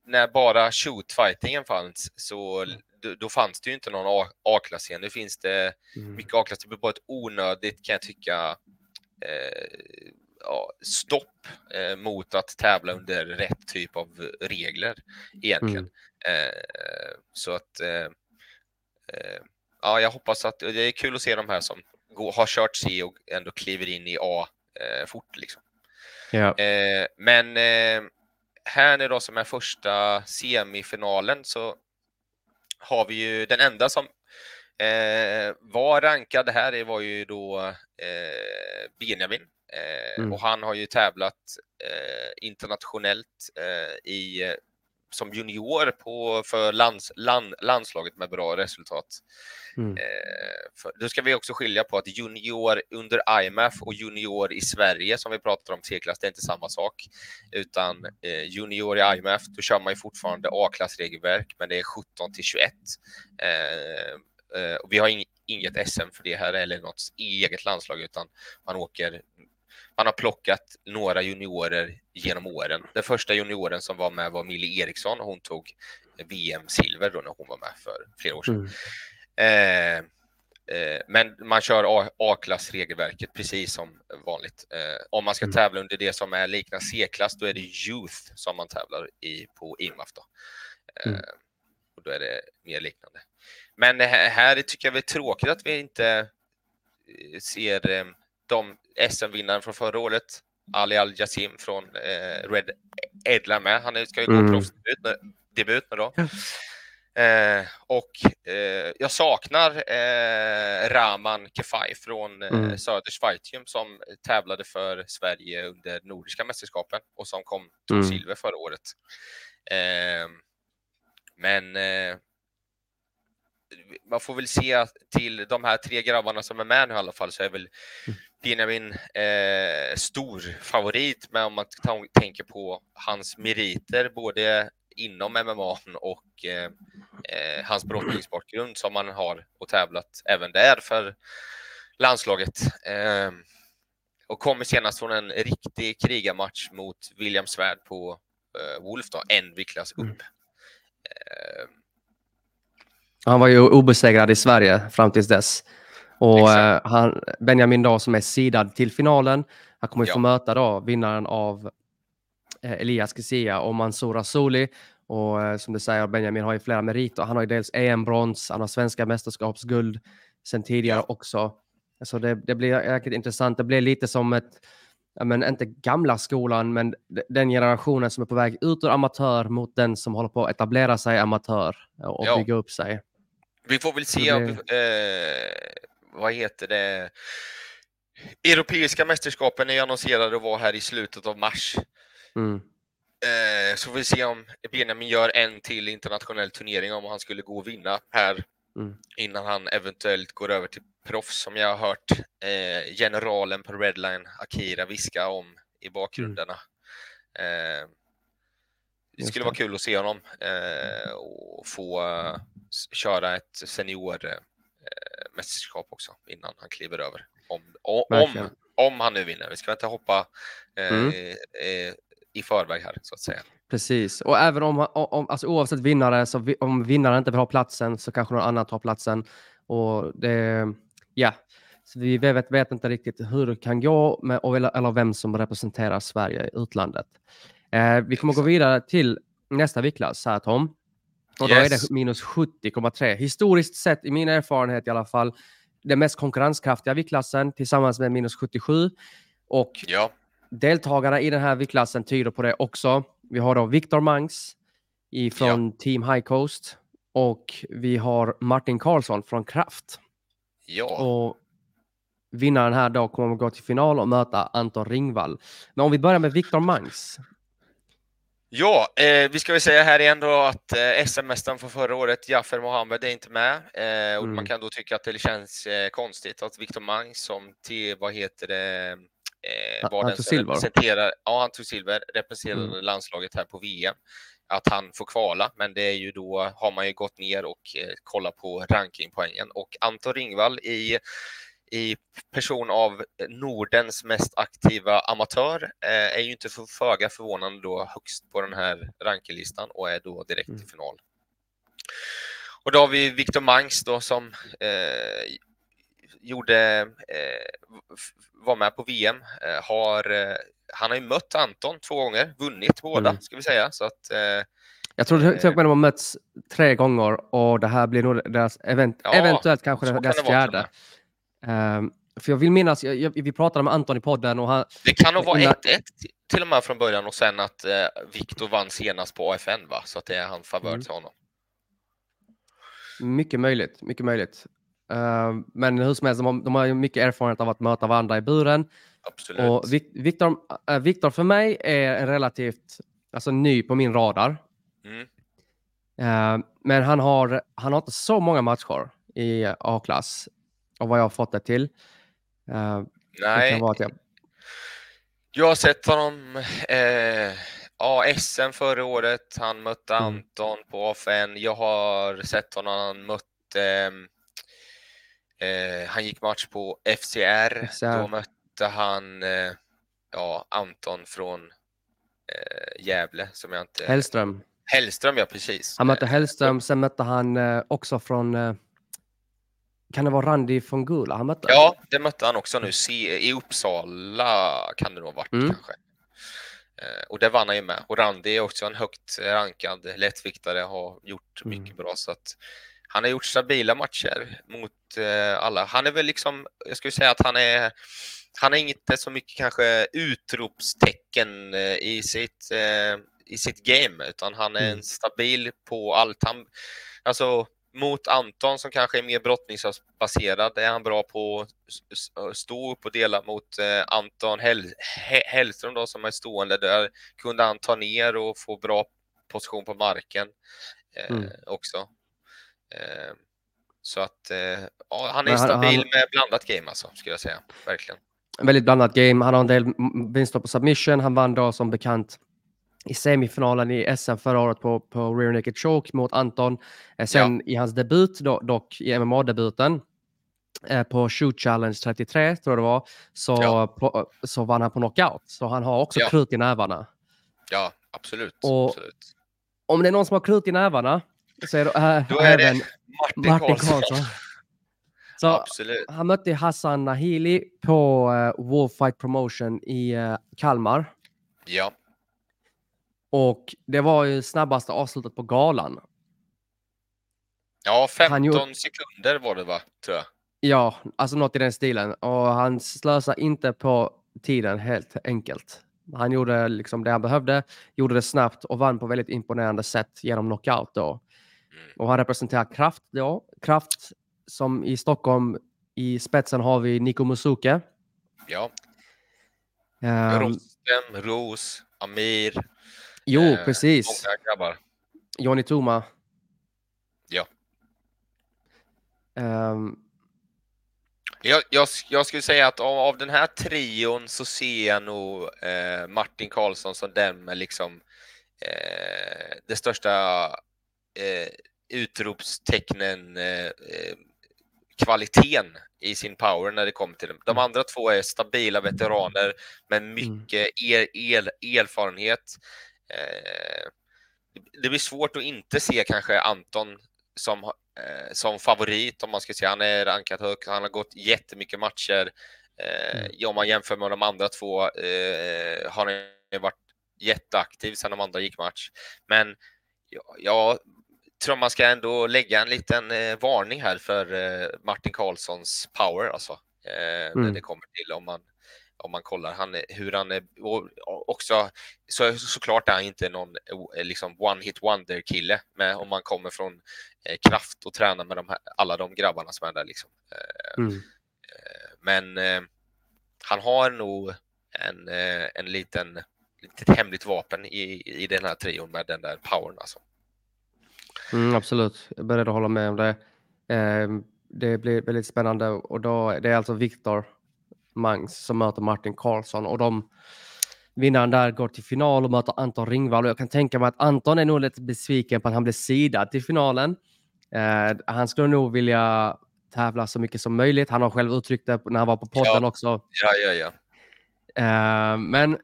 när bara shoot-fightingen fanns, så då, då fanns det ju inte någon A-klass igen. Nu finns det mm. mycket A-klass. Det blir bara ett onödigt, kan jag tycka, eh, ja, stopp eh, mot att tävla under rätt typ av regler egentligen. Mm. Eh, så att eh, eh, ja, jag hoppas att det är kul att se de här som går, har kört C och ändå kliver in i A eh, fort. Liksom. Ja. men här nu då som är första semifinalen så har vi ju den enda som eh, var rankad här, det var ju då eh, Benjamin. Eh, mm. Och han har ju tävlat eh, internationellt eh, i som junior på, för lands, land, landslaget med bra resultat. Mm. Eh, för, då ska vi också skilja på att junior under IMF och junior i Sverige som vi pratar om C-klass, det är inte samma sak. Utan eh, junior i IMF, då kör man ju fortfarande A-klassregelverk, men det är 17 till 21. Eh, eh, och vi har ing, inget SM för det här eller något eget landslag, utan man åker man har plockat några juniorer genom åren. Den första junioren som var med var Millie Eriksson och hon tog VM-silver då när hon var med för flera år sedan. Mm. Eh, eh, men man kör A-klass regelverket precis som vanligt. Eh, om man ska mm. tävla under det som är liknar C-klass, då är det Youth som man tävlar i på IMAF. Då. Eh, mm. Och då är det mer liknande. Men här tycker jag det är tråkigt att vi inte eh, ser eh, de SM-vinnaren från förra året, Ali Al-Jassim från eh, Red Edla med. Han ska ju gå mm. proffsdebut nu då. Eh, och eh, jag saknar eh, Raman Kefai från eh, mm. Söders Fightium som tävlade för Sverige under Nordiska mästerskapen och som kom tog mm. silver förra året. Eh, men eh, man får väl se till de här tre grabbarna som är med nu i alla fall så är väl mm. Benjamin eh, stor favorit men om man tänker på hans meriter både inom MMA och eh, eh, hans brottningsbakgrund som han har och tävlat även där för landslaget. Eh, och kommer senast från en riktig krigarmatch mot William Svärd på eh, Wolf, då, en viktklass upp. Mm. Han var ju obesegrad i Sverige fram tills dess. Och eh, han, Benjamin då som är sidad till finalen, han kommer ja. få möta då vinnaren av eh, Elias Kesia och Mansour Rasuli. Och eh, som du säger, Benjamin har ju flera meriter. Han har ju dels EM-brons, han har svenska mästerskapsguld sen tidigare ja. också. Så det, det blir jäkligt intressant. Det blir lite som ett, men inte gamla skolan, men den generationen som är på väg ut ur amatör mot den som håller på att etablera sig amatör och ja. bygga upp sig. Vi får väl se, det... eh, vad heter det, Europeiska mästerskapen är annonserade att vara här i slutet av mars. Mm. Eh, så får vi se om Benjamin gör en till internationell turnering om han skulle gå och vinna här mm. innan han eventuellt går över till proffs som jag har hört eh, generalen på Redline, Akira, viska om i bakgrunderna. Mm. Eh, det skulle vara kul att se honom eh, och få uh, köra ett seniormästerskap uh, också innan han kliver över. Om, om, om han nu vinner. Vi ska inte hoppa uh, mm. i förväg här så att säga. Precis, och även om, om alltså oavsett vinnare, så vi, om vinnaren inte vill ha platsen så kanske någon annan tar platsen. Och det, ja, så vi vet, vet inte riktigt hur det kan gå med, eller vem som representerar Sverige i utlandet. Eh, vi kommer gå vidare till nästa viktklass här Tom. Och då yes. är det minus 70,3. Historiskt sett, i min erfarenhet i alla fall, den mest konkurrenskraftiga viktklassen tillsammans med minus 77. Och ja. deltagarna i den här viktklassen tyder på det också. Vi har då Viktor Mangs från ja. Team High Coast och vi har Martin Karlsson från Kraft. Ja. Och vinnaren här då kommer att gå till final och möta Anton Ringvall. Men om vi börjar med Viktor Mangs. Ja, eh, vi ska väl säga här igen då att eh, SM-mästaren från förra året, Jaffer Mohammed, är inte med. Eh, och mm. Man kan då tycka att det känns eh, konstigt att Victor Mang som till, vad heter det, eh, var den som representerar, ja han tog silver, representerade mm. landslaget här på VM. att han får kvala, men det är ju då har man ju gått ner och eh, kollat på rankingpoängen och Anton Ringvall i i person av Nordens mest aktiva amatör eh, är ju inte för föga förvånande då högst på den här rankinglistan och är då direkt i Mm. final. Och då har vi Viktor Mangs då som eh, gjorde, eh, var med på VM, eh, har, eh, han har ju mött Anton två gånger, vunnit båda Mm. ska vi säga. Så att, eh, Jag tror till och med de har mötts tre gånger och det här blir nog deras event, Ja, eventuellt kanske kan deras och fjärde. Ehm, för jag vill minnas, jag, jag, vi pratade med Anton i podden och han, det kan nog vara Innan- 1-1 t- till och med från början och sen att eh, Viktor vann senast på AFN va? Så att det är han favör Mm. till honom. mycket möjligt, mycket möjligt. Ehm, men hur som helst, de har, de har mycket erfarenhet av att möta varandra i buren. Absolut. Och Vik- Viktor, äh, Viktor för mig är en relativt alltså, ny på min radar. Mm. Ehm, men han har, han har inte så många matcher i A-klass och vad jag har fått det till. Det Nej, att jag, jag har sett honom eh, ja, SM förra året. Han mötte Mm. Anton på AFN. Jag har sett honom, han mötte ehm, eh, han gick match på FCR. FCR. Då mötte han eh, ja, Anton från eh, Gävle som jag inte... Hellström. Hellström, ja precis. Han mötte Eh, Hellström, sen mötte han eh, också från... Kan det vara Randy från Gula han mötte? Ja, det mötte han också nu i Uppsala kan det nog ha varit Mm. kanske. Eh, Och det vann han ju med. Och Randy är också en högt rankad lättviktare, har gjort Mm. mycket bra. Så att han har gjort stabila matcher mot eh, alla. Han är väl liksom, jag skulle säga att han är, han är inte så mycket kanske utropstecken eh, i sitt, i sitt game, utan han är Mm. stabil på allt. Han, alltså mot Anton som kanske är mer brottningsbaserad är han bra på att stå upp och dela mot eh, Anton Hell, He- Hellström då som är stående. Där kunde han ta ner och få bra position på marken eh, Mm. också. Eh, så att eh, ja, han är han- stabil han- med blandat game alltså, skulle jag säga. Verkligen. En väldigt blandat game. Han har en del vinster på submission. Han vann då som bekant i semifinalen i SM förra året på, på rear naked choke mot Anton. Eh, Sen i hans debut, dock i MMA-debuten, eh, på Shoot Challenge 33 tror jag det var, så, Ja. på, så vann han på knockout. Så han har också Ja. krut i nävarna. Ja, absolut. Och- absolut. Om det är någon som har krut i nävarna så är det, äh, Då är det även Martin, Martin Karlsson. Karlsson. Så Absolut. han mötte Hassan Nahili på uh, Wolfight Promotion i eh, Kalmar. Ja, Och det var ju snabbaste avslutet på galan. ja 15 Han gjorde- sekunder var det va, tror jag. Ja, alltså något i den stilen. Och han slösade inte på tiden helt enkelt. Han gjorde liksom det han behövde, gjorde det snabbt och vann på väldigt imponerande sätt genom knockout då. Mm. Och han representerar Kraft då. Kraft som i Stockholm i spetsen har vi Niko Musuke. Ja, Ehm, Rostem, Ros, Amir. Jo, eh, precis. Många grabbar. Johnny Tuma. Ja. Ehm, Jag, jag, jag skulle säga att av, av den här trion så ser jag nog eh, Martin Karlsson som den med liksom eh, det största eh, utropstecknen eh, eh, kvaliteten i sin power när det kommer till dem. De Mm. andra två är stabila veteraner med mycket er, er, erfarenhet. Eh, det blir svårt att inte se kanske Anton som, eh, som favorit om man ska säga. Han är rankad högt, han har gått jättemycket matcher. Eh, Mm. Om man jämför med de andra två eh, har han varit jätteaktiv sedan de andra gick match. Men jag, tror man ska ändå lägga en liten eh, varning här för eh, Martin Karlssons power alltså. Eh, När Mm. det kommer till om man om man kollar han, hur han är också så såklart är han inte någon eh, liksom one hit wonder kille men om man kommer från eh, kraft och tränar med de här, alla de grabbarna som är där liksom. Eh, mm. eh, men eh, han har nog en, eh, en liten litet hemligt vapen i, i den här trion med den där powern alltså. Mm, absolut, jag är beredd att hålla med om det. Ehm, det blir väldigt spännande och då det är alltså Viktor Mangs som möter Martin Karlsson och de, vinnaren där går till final och möter Anton Ringvall och jag kan tänka mig att Anton är nog lite besviken på att han blev sidad till finalen. Eh, han skulle nog vilja tävla så mycket som möjligt. Han har själv uttryckt det när han var på podden Ja. också. Ja, ja, ja. Eh, men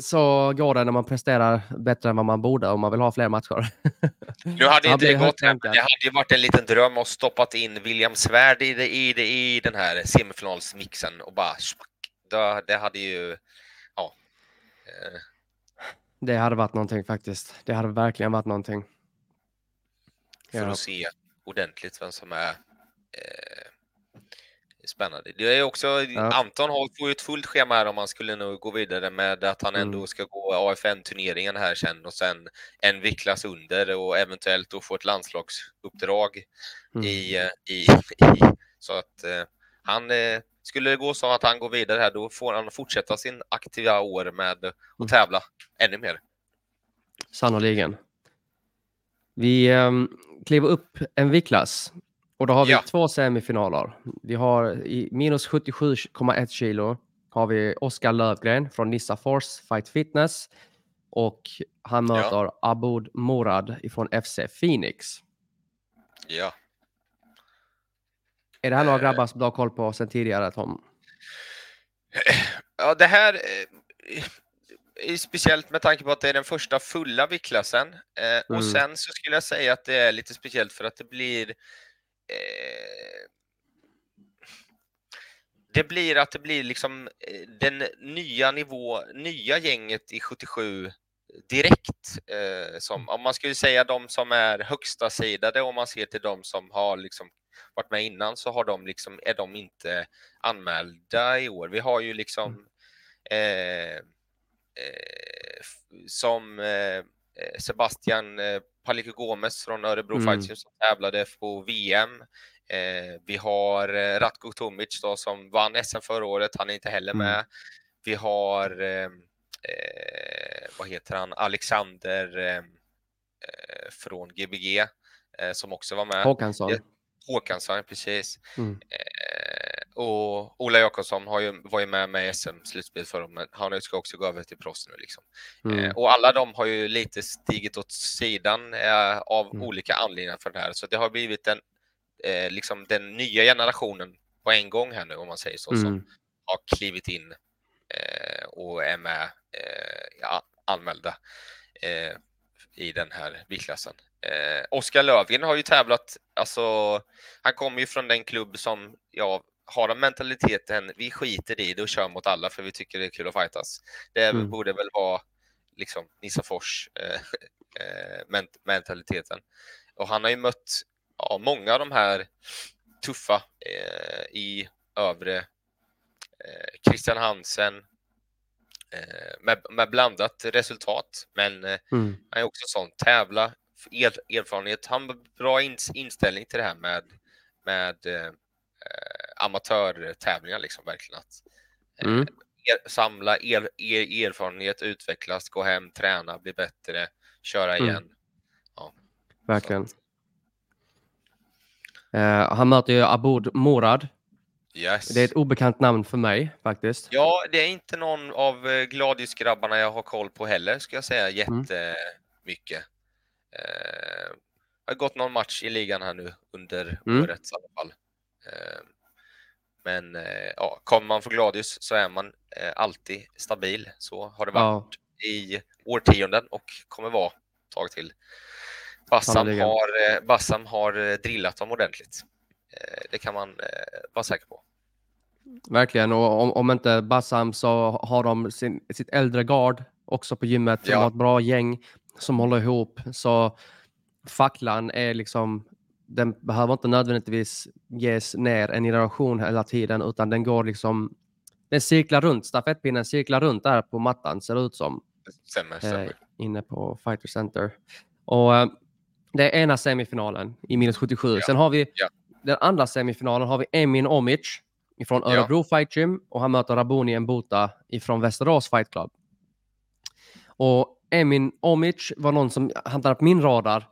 så går det när man presterar bättre än vad man borde om man vill ha fler matcher. Nu hade inte det gått, men det hade ju varit en liten dröm att stoppat in William Svärd i, det, i, det, i den här semifinalsmixen och bara. Det, det hade ju, ja. Eh, Det hade varit någonting faktiskt. Det hade verkligen varit någonting. för Ja. att se ordentligt vem som är eh, spännande. Det är också, Ja. Anton har, får ju ett fullt schema här om han skulle nog gå vidare med att han ändå Mm. ska gå AFN-turneringen här sen och sen en viktklass under och eventuellt då få ett landslagsuppdrag Mm. i, eh, i, i så att eh, han eh, skulle det gå så att han går vidare här då får han fortsätta sin aktiva år med att Mm. tävla ännu mer. Sannoliken. Vi um, kliver upp en viktklass och då har vi Ja. två semifinaler. Vi har i minus 77,1 kilo har vi Oskar Lövgren från Nissa Force Fight Fitness och han Ja. möter Aboud Morad från FC Phoenix. Ja. Är det här några Eh. grabbar som du har koll på sedan tidigare Tom? Ja, det här eh, är speciellt med tanke på att det är den första fulla viktklassen. Eh, och Mm. sen så skulle jag säga att det är lite speciellt för att det blir eh, det blir att det blir liksom eh, den nya nivå, nya gänget i 77 direkt. Eh, som, om man skulle säga de som är högsta sidade om man ser till de som har liksom varit med innan så har de liksom, är de inte anmälda i år. Vi har ju liksom eh, eh, f- som eh, eh, Sebastian eh, Paliko Gomes från Örebro Mm. Fight Gym som tävlade på VM. Eh, vi har eh, Ratko Tomic då, som vann SM förra året, han är inte heller Mm. med. Vi har, eh, eh, vad heter han, Alexander eh, eh, från Gbg eh, som också var med. Håkansson? Håkansson, precis. Mm. Och Ola Jakobsson har ju, var ju med med SM-slutspel förra året, men han ska också gå över till proffs nu. Liksom. Mm. Eh, och alla de har ju lite stigit åt sidan eh, av Mm. olika anledningar för det här. Så det har blivit en, eh, liksom den nya generationen på en gång här nu, om man säger så, som Mm. har klivit in eh, och är med eh, ja, anmälda eh, i den här viktklassen. Eh, Oskar Lövgren har ju tävlat, alltså han kommer ju från den klubb som ja, har den mentaliteten, vi skiter i det och kör mot alla för vi tycker det är kul att fightas. Det Mm. borde väl vara liksom Nissafors eh, eh, ment- mentaliteten. Och han har ju mött ja, många av de här tuffa eh, i övre eh, Christian Hansen eh, med, med blandat resultat. Men Mm. han är också sån tävla, er, erfarenhet. Han har bra ins, inställning till det här med, med amatörtävlingar liksom verkligen. Att, eh, Mm. er, samla er, er, erfarenhet, utvecklas, gå hem, träna, bli bättre, köra Mm. igen. Verkligen. Eh, han möter ju Aboud Morad. Yes. Det är ett obekant namn för mig faktiskt. Ja, det är inte någon av eh, Gladius-grabbarna jag har koll på heller, ska jag säga Mm. jättemycket. Eh, har gått någon match i ligan här nu under Mm. året i alla fall. Eh, men eh, ja, kommer man från Gladius så är man eh, alltid stabil. Så har det varit Ja, i årtionden och kommer vara ett tag till. Bassam har, eh, Bassam har drillat dem ordentligt. Det kan man vara säker på. verkligen. Och om, om inte Bassam så har de sin, sitt äldre gard också på gymmet. De Ja. har ett bra gäng som håller ihop. Så facklan är liksom, den behöver inte nödvändigtvis ges ner en generation hela tiden, utan den går liksom, den cirklar runt, stafettpinnen cirklar runt där på mattan, ser det ut som. Stämmer, eh, stämmer. inne på Fighter Center. Och eh, det är ena semifinalen i minus 77. Ja. Sen har vi Ja. den andra semifinalen har vi Emin Omic från Ja. Örebro Fight Gym och han möter Rabuni Mbuta från Västerås Fight Club. Och Emin Omic var någon som hamnade på min radar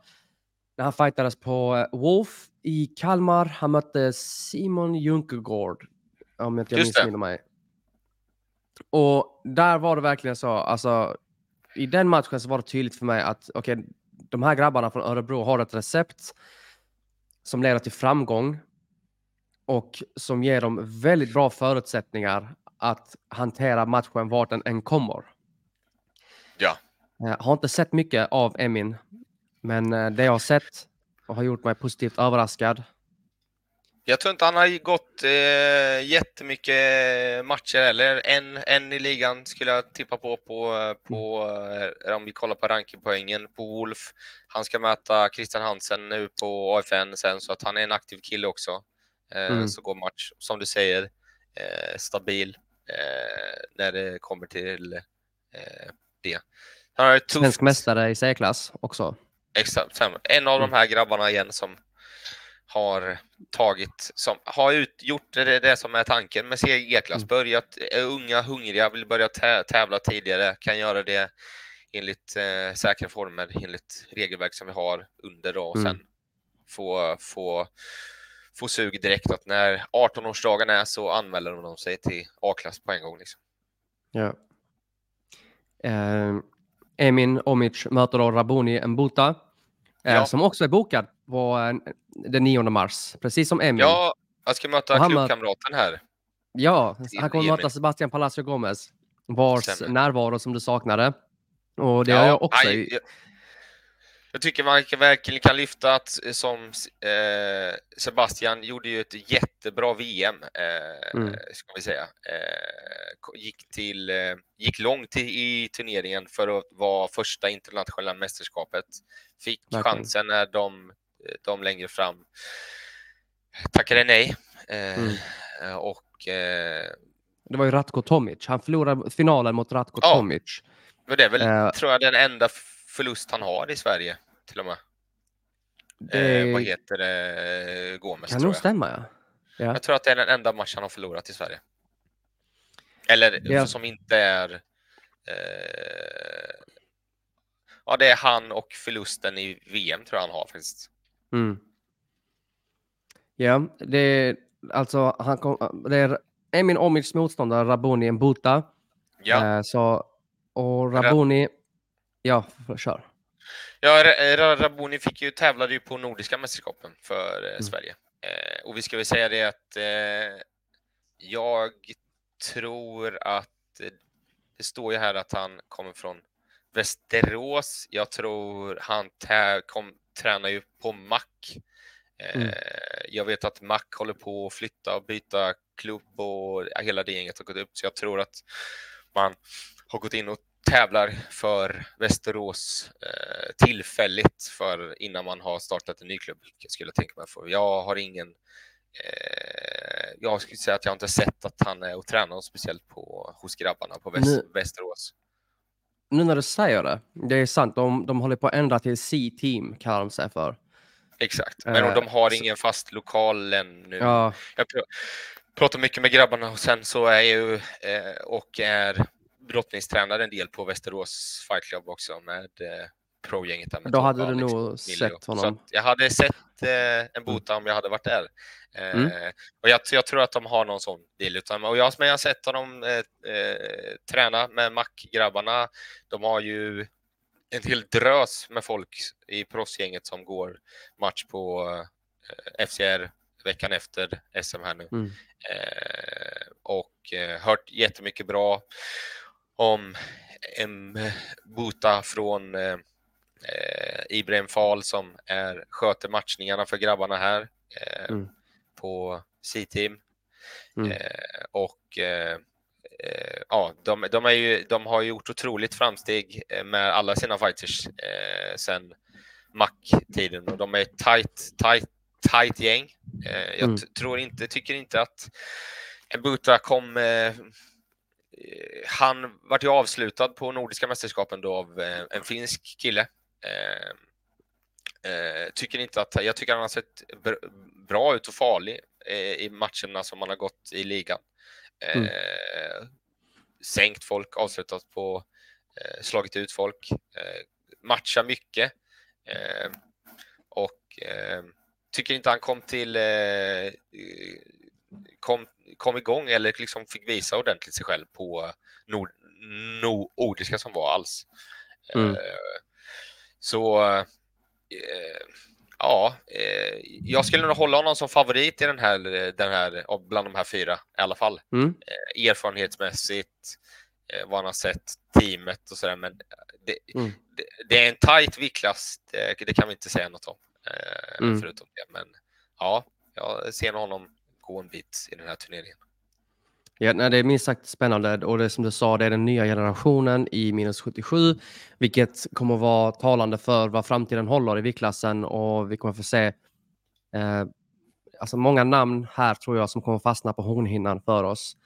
han fightades på eh, Wolf i Kalmar. Han mötte Simon Junkergård, om jag inte missminner mig. Och där var det verkligen så, alltså i den matchen så var det tydligt för mig att okej, okay, de här grabbarna från Örebro har ett recept som leder till framgång och som ger dem väldigt bra förutsättningar att hantera matchen vart den än kommer. Ja. Jag har inte sett mycket av Emin, men eh, det jag har sett har gjort mig positivt överraskad. Jag tror inte han har gått eh, jättemycket matcher eller en, en i ligan skulle jag tippa på, på, på eh, om vi kollar på rankingpoängen på Wolf. Han ska möta Christian Hansen nu på AFN sen så att han är en aktiv kille också. Eh, mm. Så går match, som du säger, eh, stabil eh, när det kommer till eh, det. Han har Svensk mästare i C-klass också. Exakt, en av mm. de här grabbarna igen som har tagit, som har ut, gjort det, det som är tanken med CG-klass, mm. börjat, är unga, hungriga, vill börja tävla tidigare, kan göra det enligt eh, säkra former, enligt regelverk som vi har under då, och mm. sen få, få, få sug direkt att när 18-årsdagen är så anmäler de sig till A-klass på en gång. Liksom. Ja. Eh, Emin Omic möter då Rabuni Mbuta, eh, ja. som också är bokad på eh, den 9 mars, precis som Emil. Ja, jag ska möta klubbkamraten här. Ja, han kommer möta Sebastian Palacio Gomez, vars Stämmer. närvaro som du saknade. Och det ja, har jag också. Jag, jag, tycker man verkligen kan lyfta att som eh, Sebastian gjorde ju ett jättebra VM, eh, mm. ska vi säga. Eh, gick, till, eh, gick långt i, i turneringen för att vara första internationella mästerskapet. Fick verkligen. chansen när de de längre fram tackade nej. Eh, mm. Och eh, det var ju Ratko Tomic. Han förlorade finalen mot Ratko ja, Tomic. Men det är väl, tror jag, den enda förlust han har i Sverige till och med. Det... Eh, vad heter det? Gomes, kan nog stämma, ja. ja. Jag tror att det är den enda match han har förlorat i Sverige. Eller ja. som inte är... Eh, ja, det är han och förlusten i VM tror jag han har faktiskt. Mm. Ja, det är alltså han kom, det är Emin Omics motståndare Rabuni Mbuta. Ja. Eh, så, och Rabuni, ja, kör. Ja, Rabuni fick ju, tävlade ju på Nordiska mästerskapen för eh, mm. Sverige. Eh, och vi ska väl säga det att eh, jag tror att det står ju här att han kommer från Västerås. Jag tror han kom, tränar ju på Mac. Mm. Eh, jag vet att Mac håller på att flytta och byta klubb och hela det gänget har gått upp. Så jag tror att man har gått in och tävlar för Västerås eh, tillfälligt för innan man har startat en ny klubb, skulle jag tänka mig. För jag har ingen eh, jag skulle säga att jag inte sett att han är och tränar speciellt på, hos grabbarna på Väst, Västerås nu när du säger det, det är sant, de, de håller på att ändra till C-team, kallar de sig för. Exakt, men uh, de har ingen fast lokal ännu. Ja. Jag pr pratar mycket med grabbarna och sen så är ju eh, och är brottningstränare en del på Västerås Fight Club också med eh, pro-gänget. Då hade du nog sett honom. Jag hade sett eh, en mm. bota om jag hade varit där. Mm. Eh, och jag, jag, tror att de har någon sån deal. Utan, och jag, men jag har sett honom eh, eh, träna med Mac-grabbarna. De har ju en hel drös med folk i proffsgänget som går match på eh, FCR veckan efter SM här nu. Mm. Eh, och hört jättemycket bra om M. Buta från eh, Ibrahim Fall som är, sköter matchningarna för grabbarna här. Eh, mm på C-team. Mm. Eh, och eh, eh, ja, de, de, är ju, de har gjort otroligt framsteg eh, med alla sina fighters eh, sen Mac-tiden och de är ett tight, tight, tight gäng. Eh, jag mm. tror inte, tycker inte att Buta kom eh, han vart ju avslutad på Nordiska mästerskapen då av en finsk kille. Eh, tycker inte att, jag tycker han har sett bra ut och farlig eh, i matcherna som han har gått i ligan. Eh, mm. Sänkt folk, avslutat på, eh, slagit ut folk, eh, matchar mycket. Eh, och tycker inte han kom till kom, kom igång eller liksom fick visa ordentligt sig själv på nord, nordiska som var alls. Mm. Eh, så eh, ja, eh, jag skulle nog hålla honom som favorit i den här, den här bland de här fyra i alla fall. Mm. Erfarenhetsmässigt, vad han har sett, teamet och sådär. Men det, mm. det, det, är en tight viktklass, det, det, kan vi inte säga något om. Mm. Förutom det. Men ja, jag ser honom gå en bit i den här turneringen. Ja, nej, det är minst sagt spännande och det är som du sa, det är den nya generationen i minus 77, vilket kommer att vara talande för vad framtiden håller i viktklassen och vi kommer att få se eh, alltså många namn här tror jag som kommer fastna på hornhinnan för oss.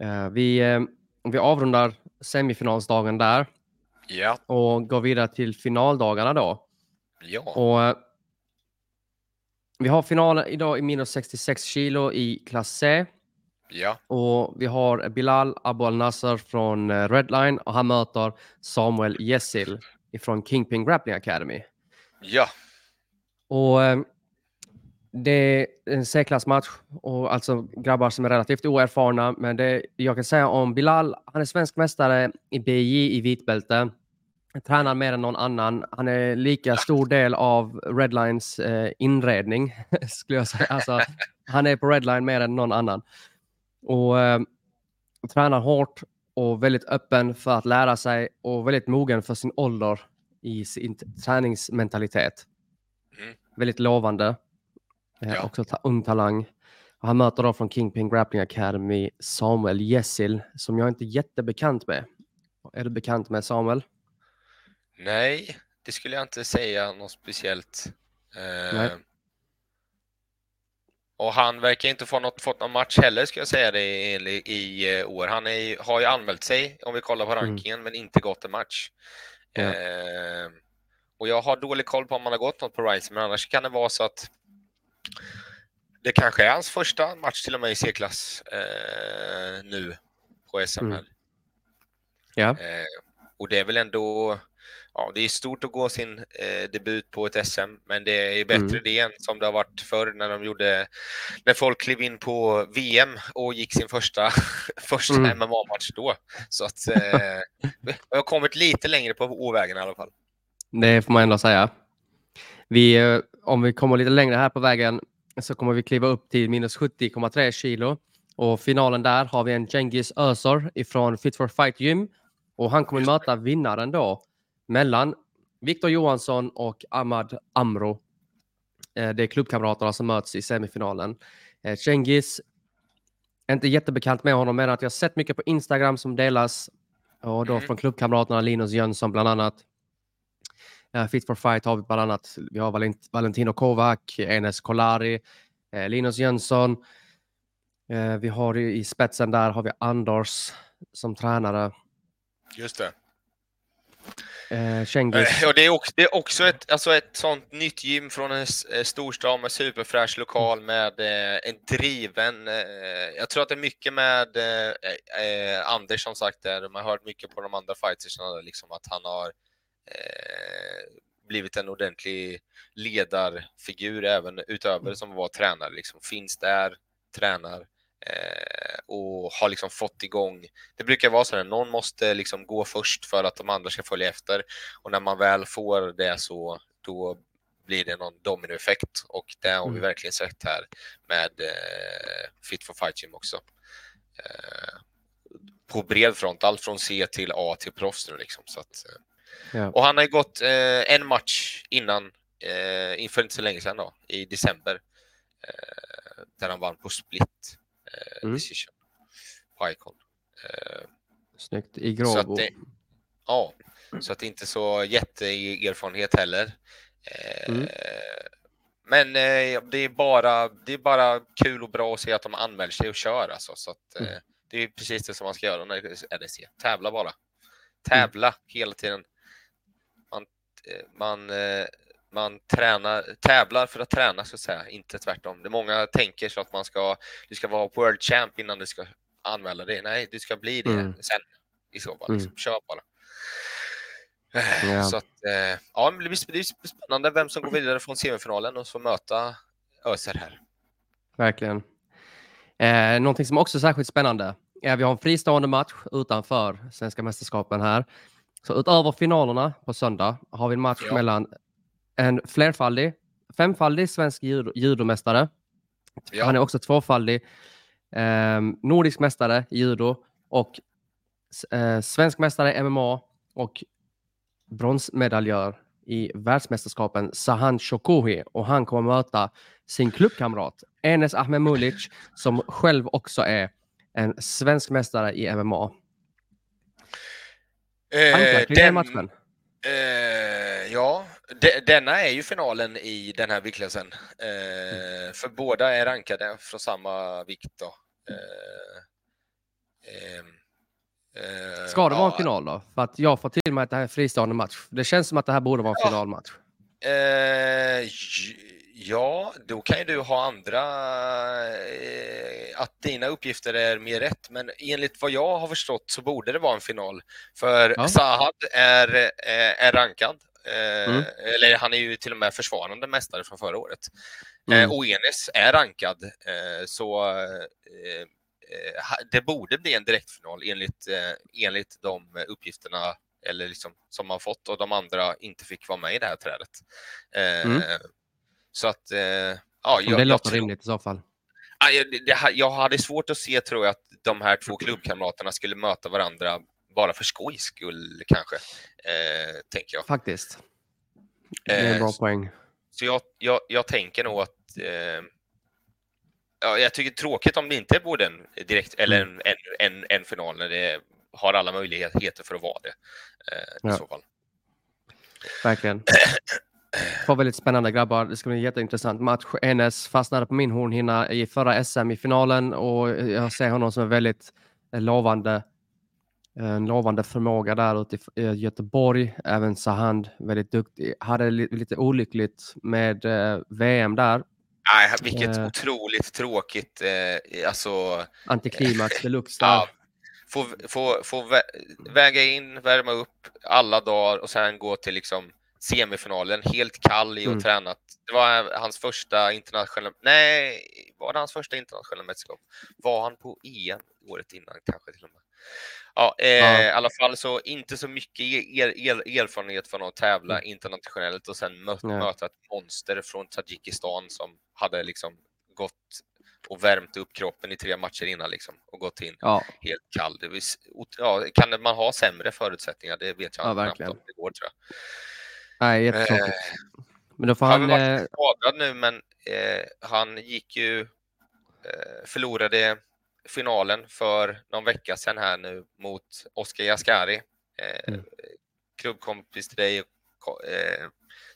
Eh, vi, eh, vi avrundar semifinalsdagen där ja. och går vidare till finaldagarna då. Ja. Och, eh, vi har finalen idag i minus 66 kilo i klass C. Ja. Och vi har Bilal Abu Al-Nasser från eh, Redline och han möter Samuel Jessil från Kingpin Grappling Academy. Ja. Och eh, det är en C-klassmatch och alltså grabbar som är relativt oerfarna. Men det jag kan säga om Bilal, han är svensk mästare i BJ i vitbälte. Tränar mer än någon annan. Han är lika stor del av Redlines eh, inredning, skulle jag säga. Alltså, han är på Redline mer än någon annan. Och eh, tränar hårt och väldigt öppen för att lära sig och väldigt mogen för sin ålder i sin träningsmentalitet. Mm. Väldigt lovande. Eh, ja. Också ta ung talang. Och han möter då från Kingpin Grappling Academy Samuel Jessil som jag inte är jättebekant med. Är du bekant med Samuel? Nej, det skulle jag inte säga något speciellt. Eh, och han verkar inte få något, fått någon match heller, ska jag säga det, i, i eh, år. Han är, har ju anmält sig, om vi kollar på mm. rankingen, mm. men inte gått en match. Ja. Eh, och jag har dålig koll på om han har gått något på Rise, men annars kan det vara så att det kanske är hans första match till och med i C-klass eh, nu på SM. Mm. Ja. Eh, och det är väl ändå ja, det är stort att gå sin eh, debut på ett SM, men det är bättre mm. det än som det har varit förr när de gjorde, när folk klev in på VM och gick sin första, första mm. MMA-match då. Så att eh, jag har kommit lite längre på ovägen i alla fall. Det får man ändå säga. Vi, eh, om vi kommer lite längre här på vägen så kommer vi kliva upp till minus 70,3 kilo och finalen där har vi en Genghis Özor ifrån Fit for Fight Gym och han kommer möta vinnaren då mellan Viktor Johansson och Ahmad Amro. Eh, det är klubbkamraterna som möts i semifinalen. Eh, Cengiz, inte jättebekant med honom, men att jag sett mycket på Instagram som delas och då mm. från klubbkamraterna Linus Jönsson bland annat. Uh, Fit for fight har vi bland annat. Vi har Valent Valentino Kovac, Enes Kolari, Linus Jönsson. Vi har i spetsen där har vi Anders som tränare. Just det. Eh, eh, och det, är också, det är också ett, alltså ett sånt nytt gym från en eh, storstad med superfräsch lokal mm. med eh, en driven... Eh, jag tror att det är mycket med eh, eh, Anders som sagt, där, man har hört mycket på de andra fightersarna liksom att han har blivit en ordentlig ledarfigur även utöver mm. som var tränare. Liksom, finns där, tränar Eh, och har liksom fått igång. Det brukar vara så att någon måste liksom gå först för att de andra ska följa efter och när man väl får det så då blir det någon dominoeffekt och det har vi mm. verkligen sett här med eh, Fit for Fight Gym också. Eh, på bred front, allt från C till A till proffs nu liksom. Så att, eh. ja. Och han har ju gått eh, en match innan, eh, inför inte så länge sedan då, i december, där han vann på split mm. decision på Icon. Eh, Snyggt i Grabo. ja, så att det inte så jätteerfarenhet heller. Eh, mm. Men eh, det, är bara, det är bara kul och bra att se att de anmäler sig och kör. Alltså, så att, mm. Det är precis det som man ska göra när det är RDC. Tävla bara. Tävla mm. hela tiden. Man, man man tränar, tävlar för att träna så att säga, inte tvärtom. Det många tänker så att man ska, du ska vara World Champ innan du ska anmäla dig. Nej, du ska bli det mm. sen i så fall. Liksom. Mm. Kör bara. Ja. Så att, eh, ja, det blir spännande vem som går vidare från semifinalen och så möta Öser här. Verkligen. Eh, någonting som också är särskilt spännande är vi har en fristående match utanför Svenska mästerskapen här. Så utöver finalerna på söndag har vi en match Ja. mellan en flerfaldig, femfaldig svensk judo, judomästare. Ja. Han är också tvåfaldig eh, nordisk mästare i judo och eh, svensk mästare i MMA och bronsmedaljör i världsmästerskapen Sahan Shokohi och han kommer möta sin klubbkamrat Enes Ahmemulic som själv också är en svensk mästare i MMA. Tankar Eh, kring den matchen? Eh, ja, de, denna är ju finalen i den här viktklassen. Eh, för båda är rankade från samma vikt. Då. Eh, ehm, eh, Ska det vara en ja, final då? För att jag får till mig att det här är en fristående match. Det känns som att det här borde vara en Ja. finalmatch. Eh, ja, då kan ju du ha andra, eh, att dina uppgifter är mer rätt, men enligt vad jag har förstått så borde det vara en final. För Ja. Sahad är, eh, är rankad, Mm. eller han är ju till och med försvarande mästare från förra året. Mm. Eh, och Enes är rankad, eh, så eh, eh, det borde bli en direktfinal enligt, eh, enligt de uppgifterna eller liksom, som man fått och de andra inte fick vara med i det här trädet. Eh, Mm. Så att, eh, ja, jag, det jag, låter tror, rimligt i så fall. Jag, jag hade svårt att se, tror jag, att de här två klubbkamraterna skulle möta varandra bara för skojs skull, kanske. Eh, tänker jag. Faktiskt. Det är en Eh, bra poäng. Så jag, jag, jag tänker nog att eh, ja, jag tycker det är tråkigt om det inte borde en direkt eller Mm. en, en, en, en final när det har alla möjligheter för att vara det. Eh, Ja. I så fall. Verkligen. Två väldigt spännande grabbar. Det ska bli en jätteintressant match. Enes fastnade på min hornhinna i förra SM i finalen och jag ser honom som en väldigt eh, lovande, en lovande förmåga där ute i i Göteborg. Även Sahand, väldigt duktig. Hade li- lite olyckligt med eh, VM där. Nej, vilket Eh. otroligt tråkigt. Eh, alltså, Antiklimax deluxe där. ja, få, få, få vä- väga in, värma upp alla dagar och sen gå till liksom semifinalen helt kall i och Mm. tränat. Det var hans första internationella, nej, var det hans första internationella mästerskap? Var han på EM året innan kanske till och med? Ja, eh, Ja. i alla fall så inte så mycket er, er, erfarenhet från att tävla internationellt och sen mö, möta ett monster från Tadzjikistan som hade liksom gått och värmt upp kroppen i tre matcher innan liksom och gått in Ja, helt kall. Det ot- ja, kan man ha sämre förutsättningar? Det vet jag Ja, verkligen. om det går tror jag. nej, jättetråkigt. Men då får Han han... har varit Eh, skadad nu, men eh, han gick ju, eh, förlorade finalen för någon vecka sedan här nu mot Oscar Jaskari, eh, Mm. klubbkompis till dig, eh,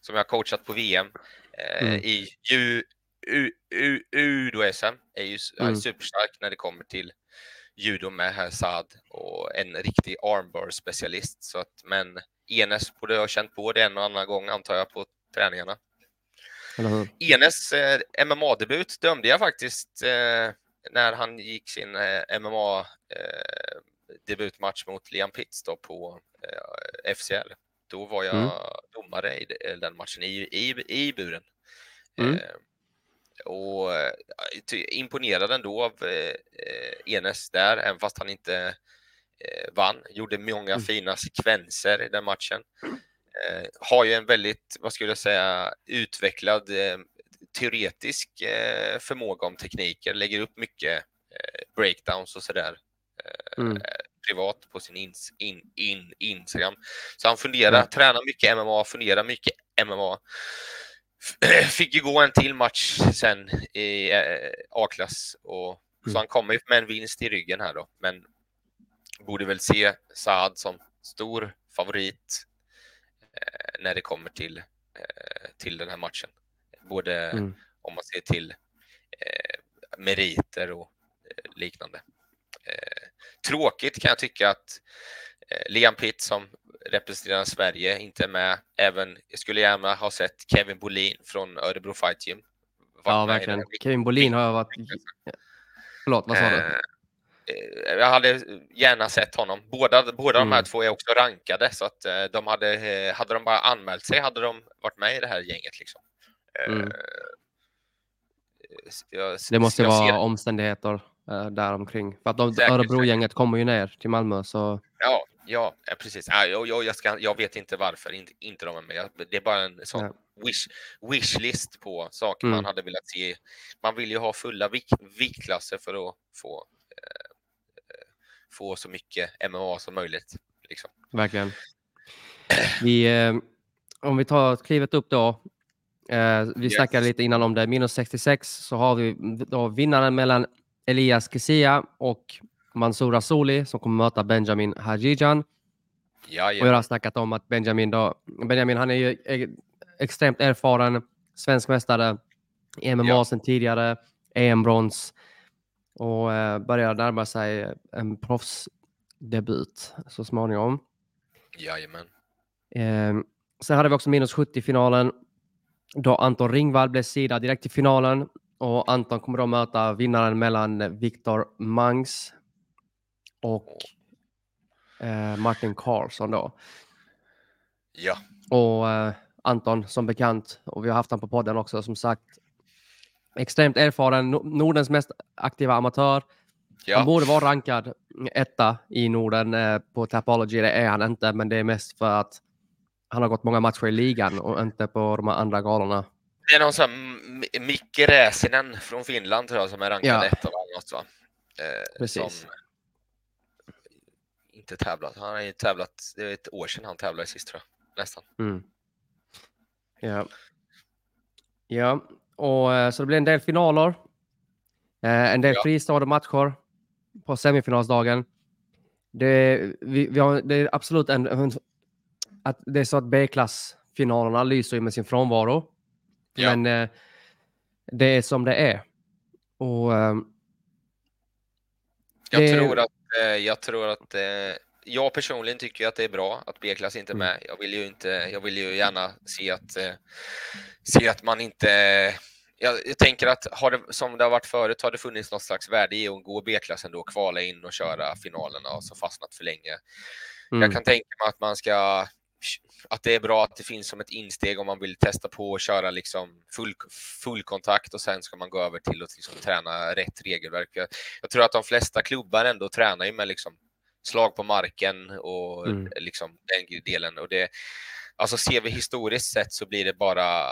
som jag har coachat på VM eh, Mm. i U, U, U, Udo-SM, är ju Mm. superstark när det kommer till judo med här Saad och en riktig armbar-specialist. Så att, men Enes borde ha känt på det en och annan gång antar jag på träningarna. Enes eh, MMA-debut dömde jag faktiskt eh, när han gick sin eh, MMA-debutmatch mot Liam Pitts då på eh, FCL. Då var jag Mm. domare i de- den matchen i, i, i buren. Mm. Eh, och eh, imponerad ändå av eh, eh, Enes där, även fast han inte eh, vann. Gjorde många Mm. fina sekvenser i den matchen. Eh, har ju en väldigt, vad skulle jag säga, utvecklad eh, teoretisk eh, förmåga om tekniker, lägger upp mycket eh, breakdowns och sådär Mm. privat på sin ins, in, in, Instagram. Så han funderar, Mm. tränar mycket MMA, funderar mycket MMA. Fick ju gå en till match sen i eh, A-klass och Mm. så han kommer ju med en vinst i ryggen här då, men borde väl se Saad som stor favorit eh, när det kommer till, eh, till den här matchen. Både Mm. om man ser till eh, meriter och eh, liknande. Eh, tråkigt kan jag tycka att eh, Liam Pitt som representerar Sverige inte är med. Även, jag skulle gärna ha sett Kevin Bolin från Örebro Fight Gym. Ja, verkligen. Kevin Bolin har jag varit... Förlåt, vad sa du? Eh, eh, Jag hade gärna sett honom. Båda, båda de här Mm. två är också rankade så att de hade, hade de bara anmält sig hade de varit med i det här gänget. Liksom. Eh, Mm. jag- Det måste jag ser- vara omständigheter eh, däromkring. För att de, Örebro-gänget kommer ju ner till Malmö så Ja, ja, ja, precis. Ja, jag, jag, jag, ska, jag vet inte varför inte, inte de är med. Det är bara en sån Ja. wish, wishlist på saker Mm. man hade velat se. Man vill ju ha fulla vik, viktklasser för att få, eh, eh, få så mycket MMA som möjligt. Liksom. verkligen. Vi, eh, om vi tar klivet upp då. Eh, vi Yes. snackade lite innan om det. Minus 66 så har vi då vinnaren mellan Elias Kesia och Mansour Rasoli som kommer möta Benjamin Hajijan. Och jag har snackat om att Benjamin då, Benjamin han är ju e- extremt erfaren svensk mästare i MMA Ja. sedan tidigare, EM-brons och eh, börjar närma sig en proffsdebut så småningom. Jajamän. Eh, sen hade vi också minus 70-finalen då Anton Ringvall blev sidad direkt till finalen och Anton kommer då möta vinnaren mellan Viktor Mangs och eh, Martin Karlsson då. Ja, Och eh, Anton som bekant, och vi har haft han på podden också som sagt, extremt erfaren, No- Nordens mest aktiva amatör. Han ja. borde vara rankad etta i Norden eh, på Tapology, det är han inte, men det är mest för att han har gått många matcher i ligan och inte på de andra galorna. Det är någon sån här M- Micke Räsinen från Finland tror jag som är rankad Ja. etta eller något va? Eh, Precis. Som inte tävlat. Han har ju tävlat, det är ett år sedan han tävlade sist tror jag. Nästan. Mm. Ja. Ja, och eh, så det blir en del finaler. Eh, en del Ja. fristående matcher på semifinalsdagen. Det, vi, vi har, det är absolut en att det är så att B-klassfinalerna lyser ju med sin frånvaro. Ja. Men eh, det är som det är. Och ehm, Jag Det- tror att, eh, jag tror att eh, jag personligen tycker ju att det är bra att B-klass inte är Mm. med. Jag vill ju inte, jag vill ju gärna se att, eh, se att man inte jag, jag tänker att har det, som det har varit förut har det funnits något slags värde i att gå B-klassen då, kvala in och köra finalerna och så fastnat för länge. mm, Jag kan tänka mig att man ska att det är bra att det finns som ett insteg om man vill testa på att köra liksom full, full kontakt och sen ska man gå över till att liksom träna rätt regelverk. Jag, jag tror att de flesta klubbar ändå tränar ju med liksom slag på marken och Mm. liksom den delen. Och det, alltså ser vi historiskt sett så blir det bara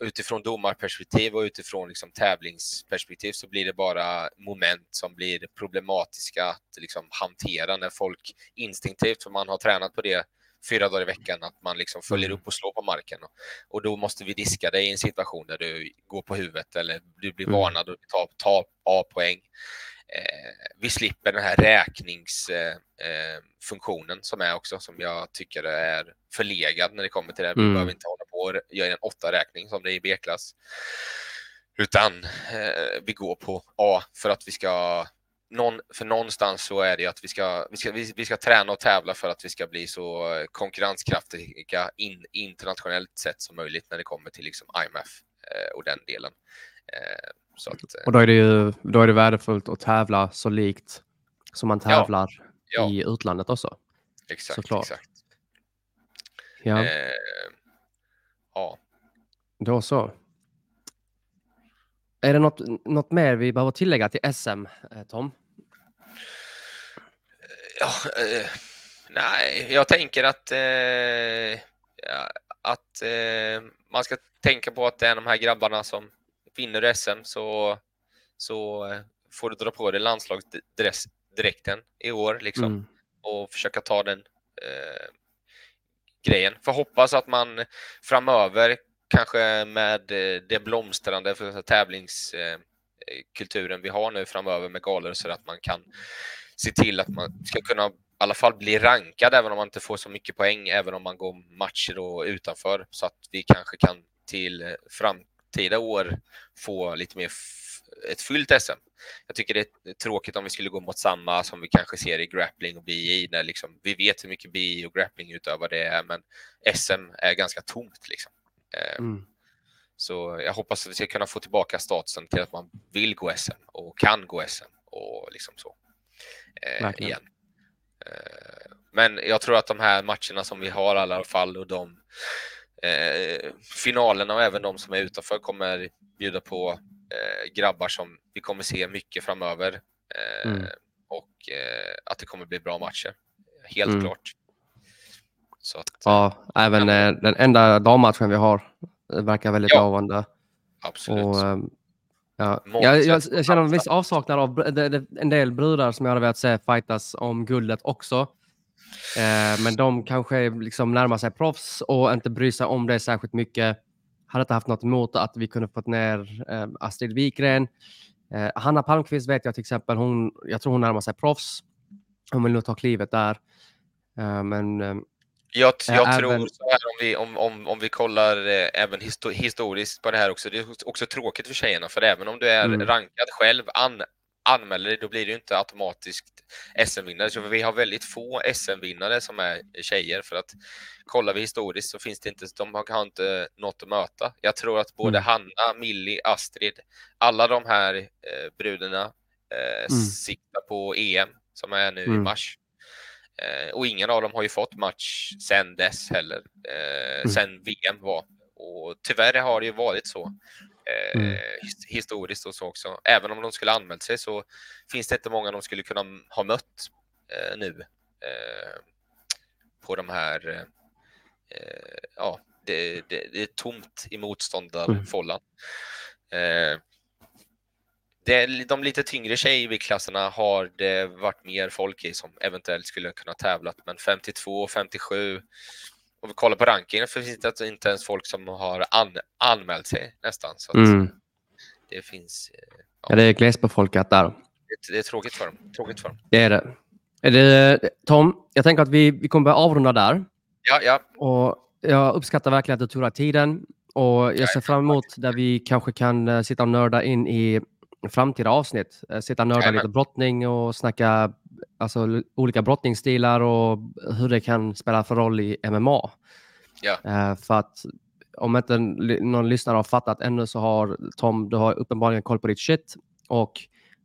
utifrån domarperspektiv och utifrån liksom tävlingsperspektiv så blir det bara moment som blir problematiska att liksom hantera när folk instinktivt, för man har tränat på det fyra dagar i veckan, att man liksom följer Mm. upp och slår på marken. Och, då måste vi diska dig i en situation där du går på huvudet eller du blir Mm. varnad och tar ta A-poäng. Eh, vi slipper den här räkningsfunktionen eh, funktionen som är också, som jag tycker är förlegad när det kommer till det. Vi Mm. behöver inte hålla på och göra en åtta räkning som det är i B-klass. Utan eh, vi går på A för att vi ska någon, för någonstans så är det ju att vi ska, vi, ska, vi, vi ska träna och tävla för att vi ska bli så konkurrenskraftiga in, internationellt sett som möjligt när det kommer till liksom IMF eh, och den delen. Eh, så att, eh, Och då är det ju då är det värdefullt att tävla så likt som man Ja. tävlar ja, i utlandet också. exakt. såklart. exakt. Ja, Eh, ja. då så. Är det något, något mer vi behöver tillägga till SM, eh, Tom? Ja, eh, nej, jag tänker att, eh, att eh, man ska tänka på att det är de här grabbarna som vinner SM så, så eh, får du dra på dig landslagsdräkten i år liksom, Mm. och försöka ta den eh, grejen. För hoppas att man framöver kanske med eh, det blomstrande för tävlingskulturen kulturen vi har nu framöver med galor så att man kan se till att man ska kunna i alla fall bli rankad även om man inte får så mycket poäng, även om man går matcher och utanför så att vi kanske kan till eh, framtida år få lite mer ett fyllt SM. Jag tycker det är tråkigt om vi skulle gå mot samma som vi kanske ser i grappling och BI där liksom vi vet hur mycket BI och grappling utövar det är, men SM är ganska tomt liksom. Eh, Mm. så jag hoppas att vi ska kunna få tillbaka statusen till att man vill gå SM och kan gå SM och liksom så. Eh, igen. Eh, men jag tror att de här matcherna som vi har i alla fall och de eh, finalerna och även de som är utanför kommer bjuda på eh, grabbar som vi kommer se mycket framöver. Eh, Mm. Och eh, att det kommer bli bra matcher. Helt Mm. klart. Så att, Ja, även eh, den enda dammatchen vi har verkar väldigt Ja, lovande. absolut. Och, ehm, ja. Jag, jag, jag känner en viss avsaknad av en del brudar som jag hade velat se fightas om guldet också. Eh, men de kanske liksom närmar sig proffs och inte bryr sig om det särskilt mycket. Hade inte haft något emot att vi kunde fått ner eh, Astrid Wikgren. Eh, Hanna Palmqvist vet jag till exempel, hon, jag tror hon närmar sig proffs. Hon vill nog ta klivet där. Eh, men eh, Jag, jag även- tror så här om vi, om, om, om vi kollar eh, även histo historiskt på det här också. Det är också tråkigt för tjejerna, för även om du är Mm. rankad själv, an, anmäler dig, då blir du inte automatiskt SM-vinnare. Så vi har väldigt få SM-vinnare som är tjejer, för att kollar vi historiskt så finns det inte, de har inte något att möta. Jag tror att både Mm. Hanna, Millie, Astrid, alla de här eh, brudarna eh, Mm. siktar på EM som är nu i Mm. mars. Eh, och ingen av dem har ju fått match sen dess heller, eh, Mm. sen VM var. Och tyvärr har det ju varit så eh, Mm. his- historiskt och så också. Även om de skulle anmält sig så finns det inte många de skulle kunna ha mött eh, nu eh, på de här eh, ja, det, det, det är tomt i motståndarfållan. Eh, det, de lite tyngre tjejviktklasserna har det varit mer folk i som eventuellt skulle kunna tävlat, men 52 och 57 om vi kollar på rankingen så finns det inte ens folk som har an, anmält sig nästan. Så mm, det finns. eh, ja, det är glesbefolkat där. Det, det är tråkigt för dem. Tråkigt för dem. Det är det. Är det Tom, jag tänker att vi, vi kommer börja avrunda där. Ja, ja, Och jag uppskattar verkligen att du tog dig tiden. Och jag ser fram emot där vi kanske kan eh, sitta och nörda in i framtida avsnitt. Eh, Sitta och nörda lite brottning och snacka alltså, olika brottningsstilar och hur det kan spela för roll i MMA. Eh, för att om inte någon lyssnare har fattat ännu så har Tom, du har uppenbarligen koll på ditt shit. Och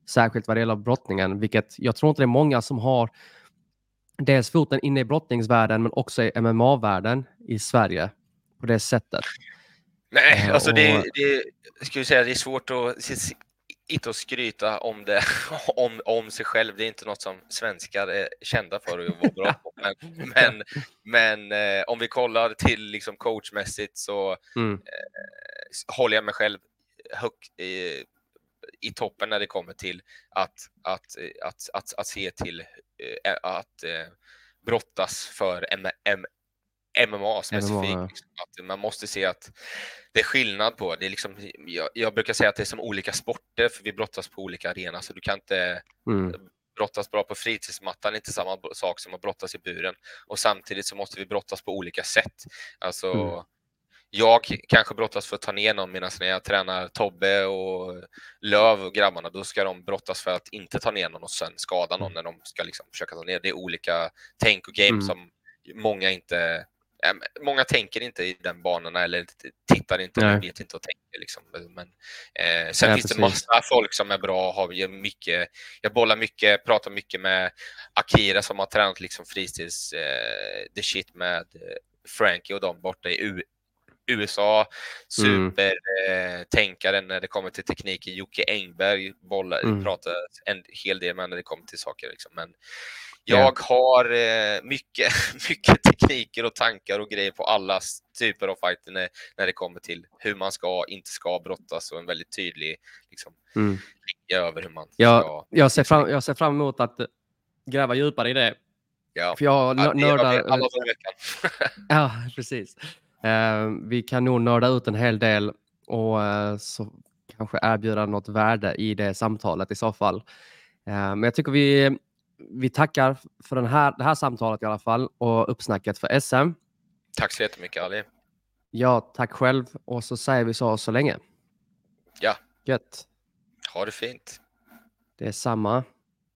särskilt vad det gäller brottningen, vilket jag tror inte det är många som har dels foten inne i brottningsvärlden men också i MMA-världen i Sverige på det sättet. Nej, Eh, alltså det, det, ska vi säga, det är svårt att inte att skryta om det om, om sig själv. Det är inte något som svenskar är kända för att vara bra på. Men, men, men eh, om vi kollar till liksom coachmässigt så Mm. s- håller jag mig själv högt i, i toppen när det kommer till att, att, eh, att, att, att se till eh, att eh, brottas för MMA specifikt. ja. liksom. Att man måste se att det är skillnad på, det är liksom, jag, jag brukar säga att det är som olika sporter, för vi brottas på olika arenor, så du kan inte Mm. brottas bra på fritidsmattan, inte samma sak som att brottas i buren. Och samtidigt så måste vi brottas på olika sätt. Alltså, Mm. jag kanske brottas för att ta ner någon, medan när jag tränar Tobbe och Löv och grabbarna, då ska de brottas för att inte ta ner någon och sen skada någon när de ska liksom försöka ta ner. Det är olika tänk och game Mm. som många inte Många tänker inte i den banorna eller tittar inte, Nej. eller vet inte och tänker. Liksom. Men, eh, sen Ja, finns precis. det massa folk som är bra, har mycket jag bollar mycket, pratar mycket med Akira som har tränat liksom fritids eh, the shit med eh, Frankie och de borta i U USA. Mm. Supertänkaren när det kommer till teknik. Jocke Engberg bollar, Mm. pratar en hel del med när det kommer till saker. Liksom. Men. Jag har eh, mycket, mycket tekniker och tankar och grejer på alla typer av fighter när, när det kommer till hur man ska, inte ska brottas och en väldigt tydlig liksom, Mm. över hur man Jag, ska jag, ser fram, jag ser fram emot att gräva djupare i det. Ja. För jag Ja, nördar... alla. Ja, precis. Eh, vi kan nog nörda ut en hel del och eh, så kanske erbjuda något värde i det samtalet i så fall. Eh, men jag tycker vi, vi tackar för den här, det här samtalet i alla fall och uppsnacket för SM. Tack så jättemycket Ali. Ja, tack själv och så säger vi så så länge. Ja. Gött. Ha det fint. Det är samma.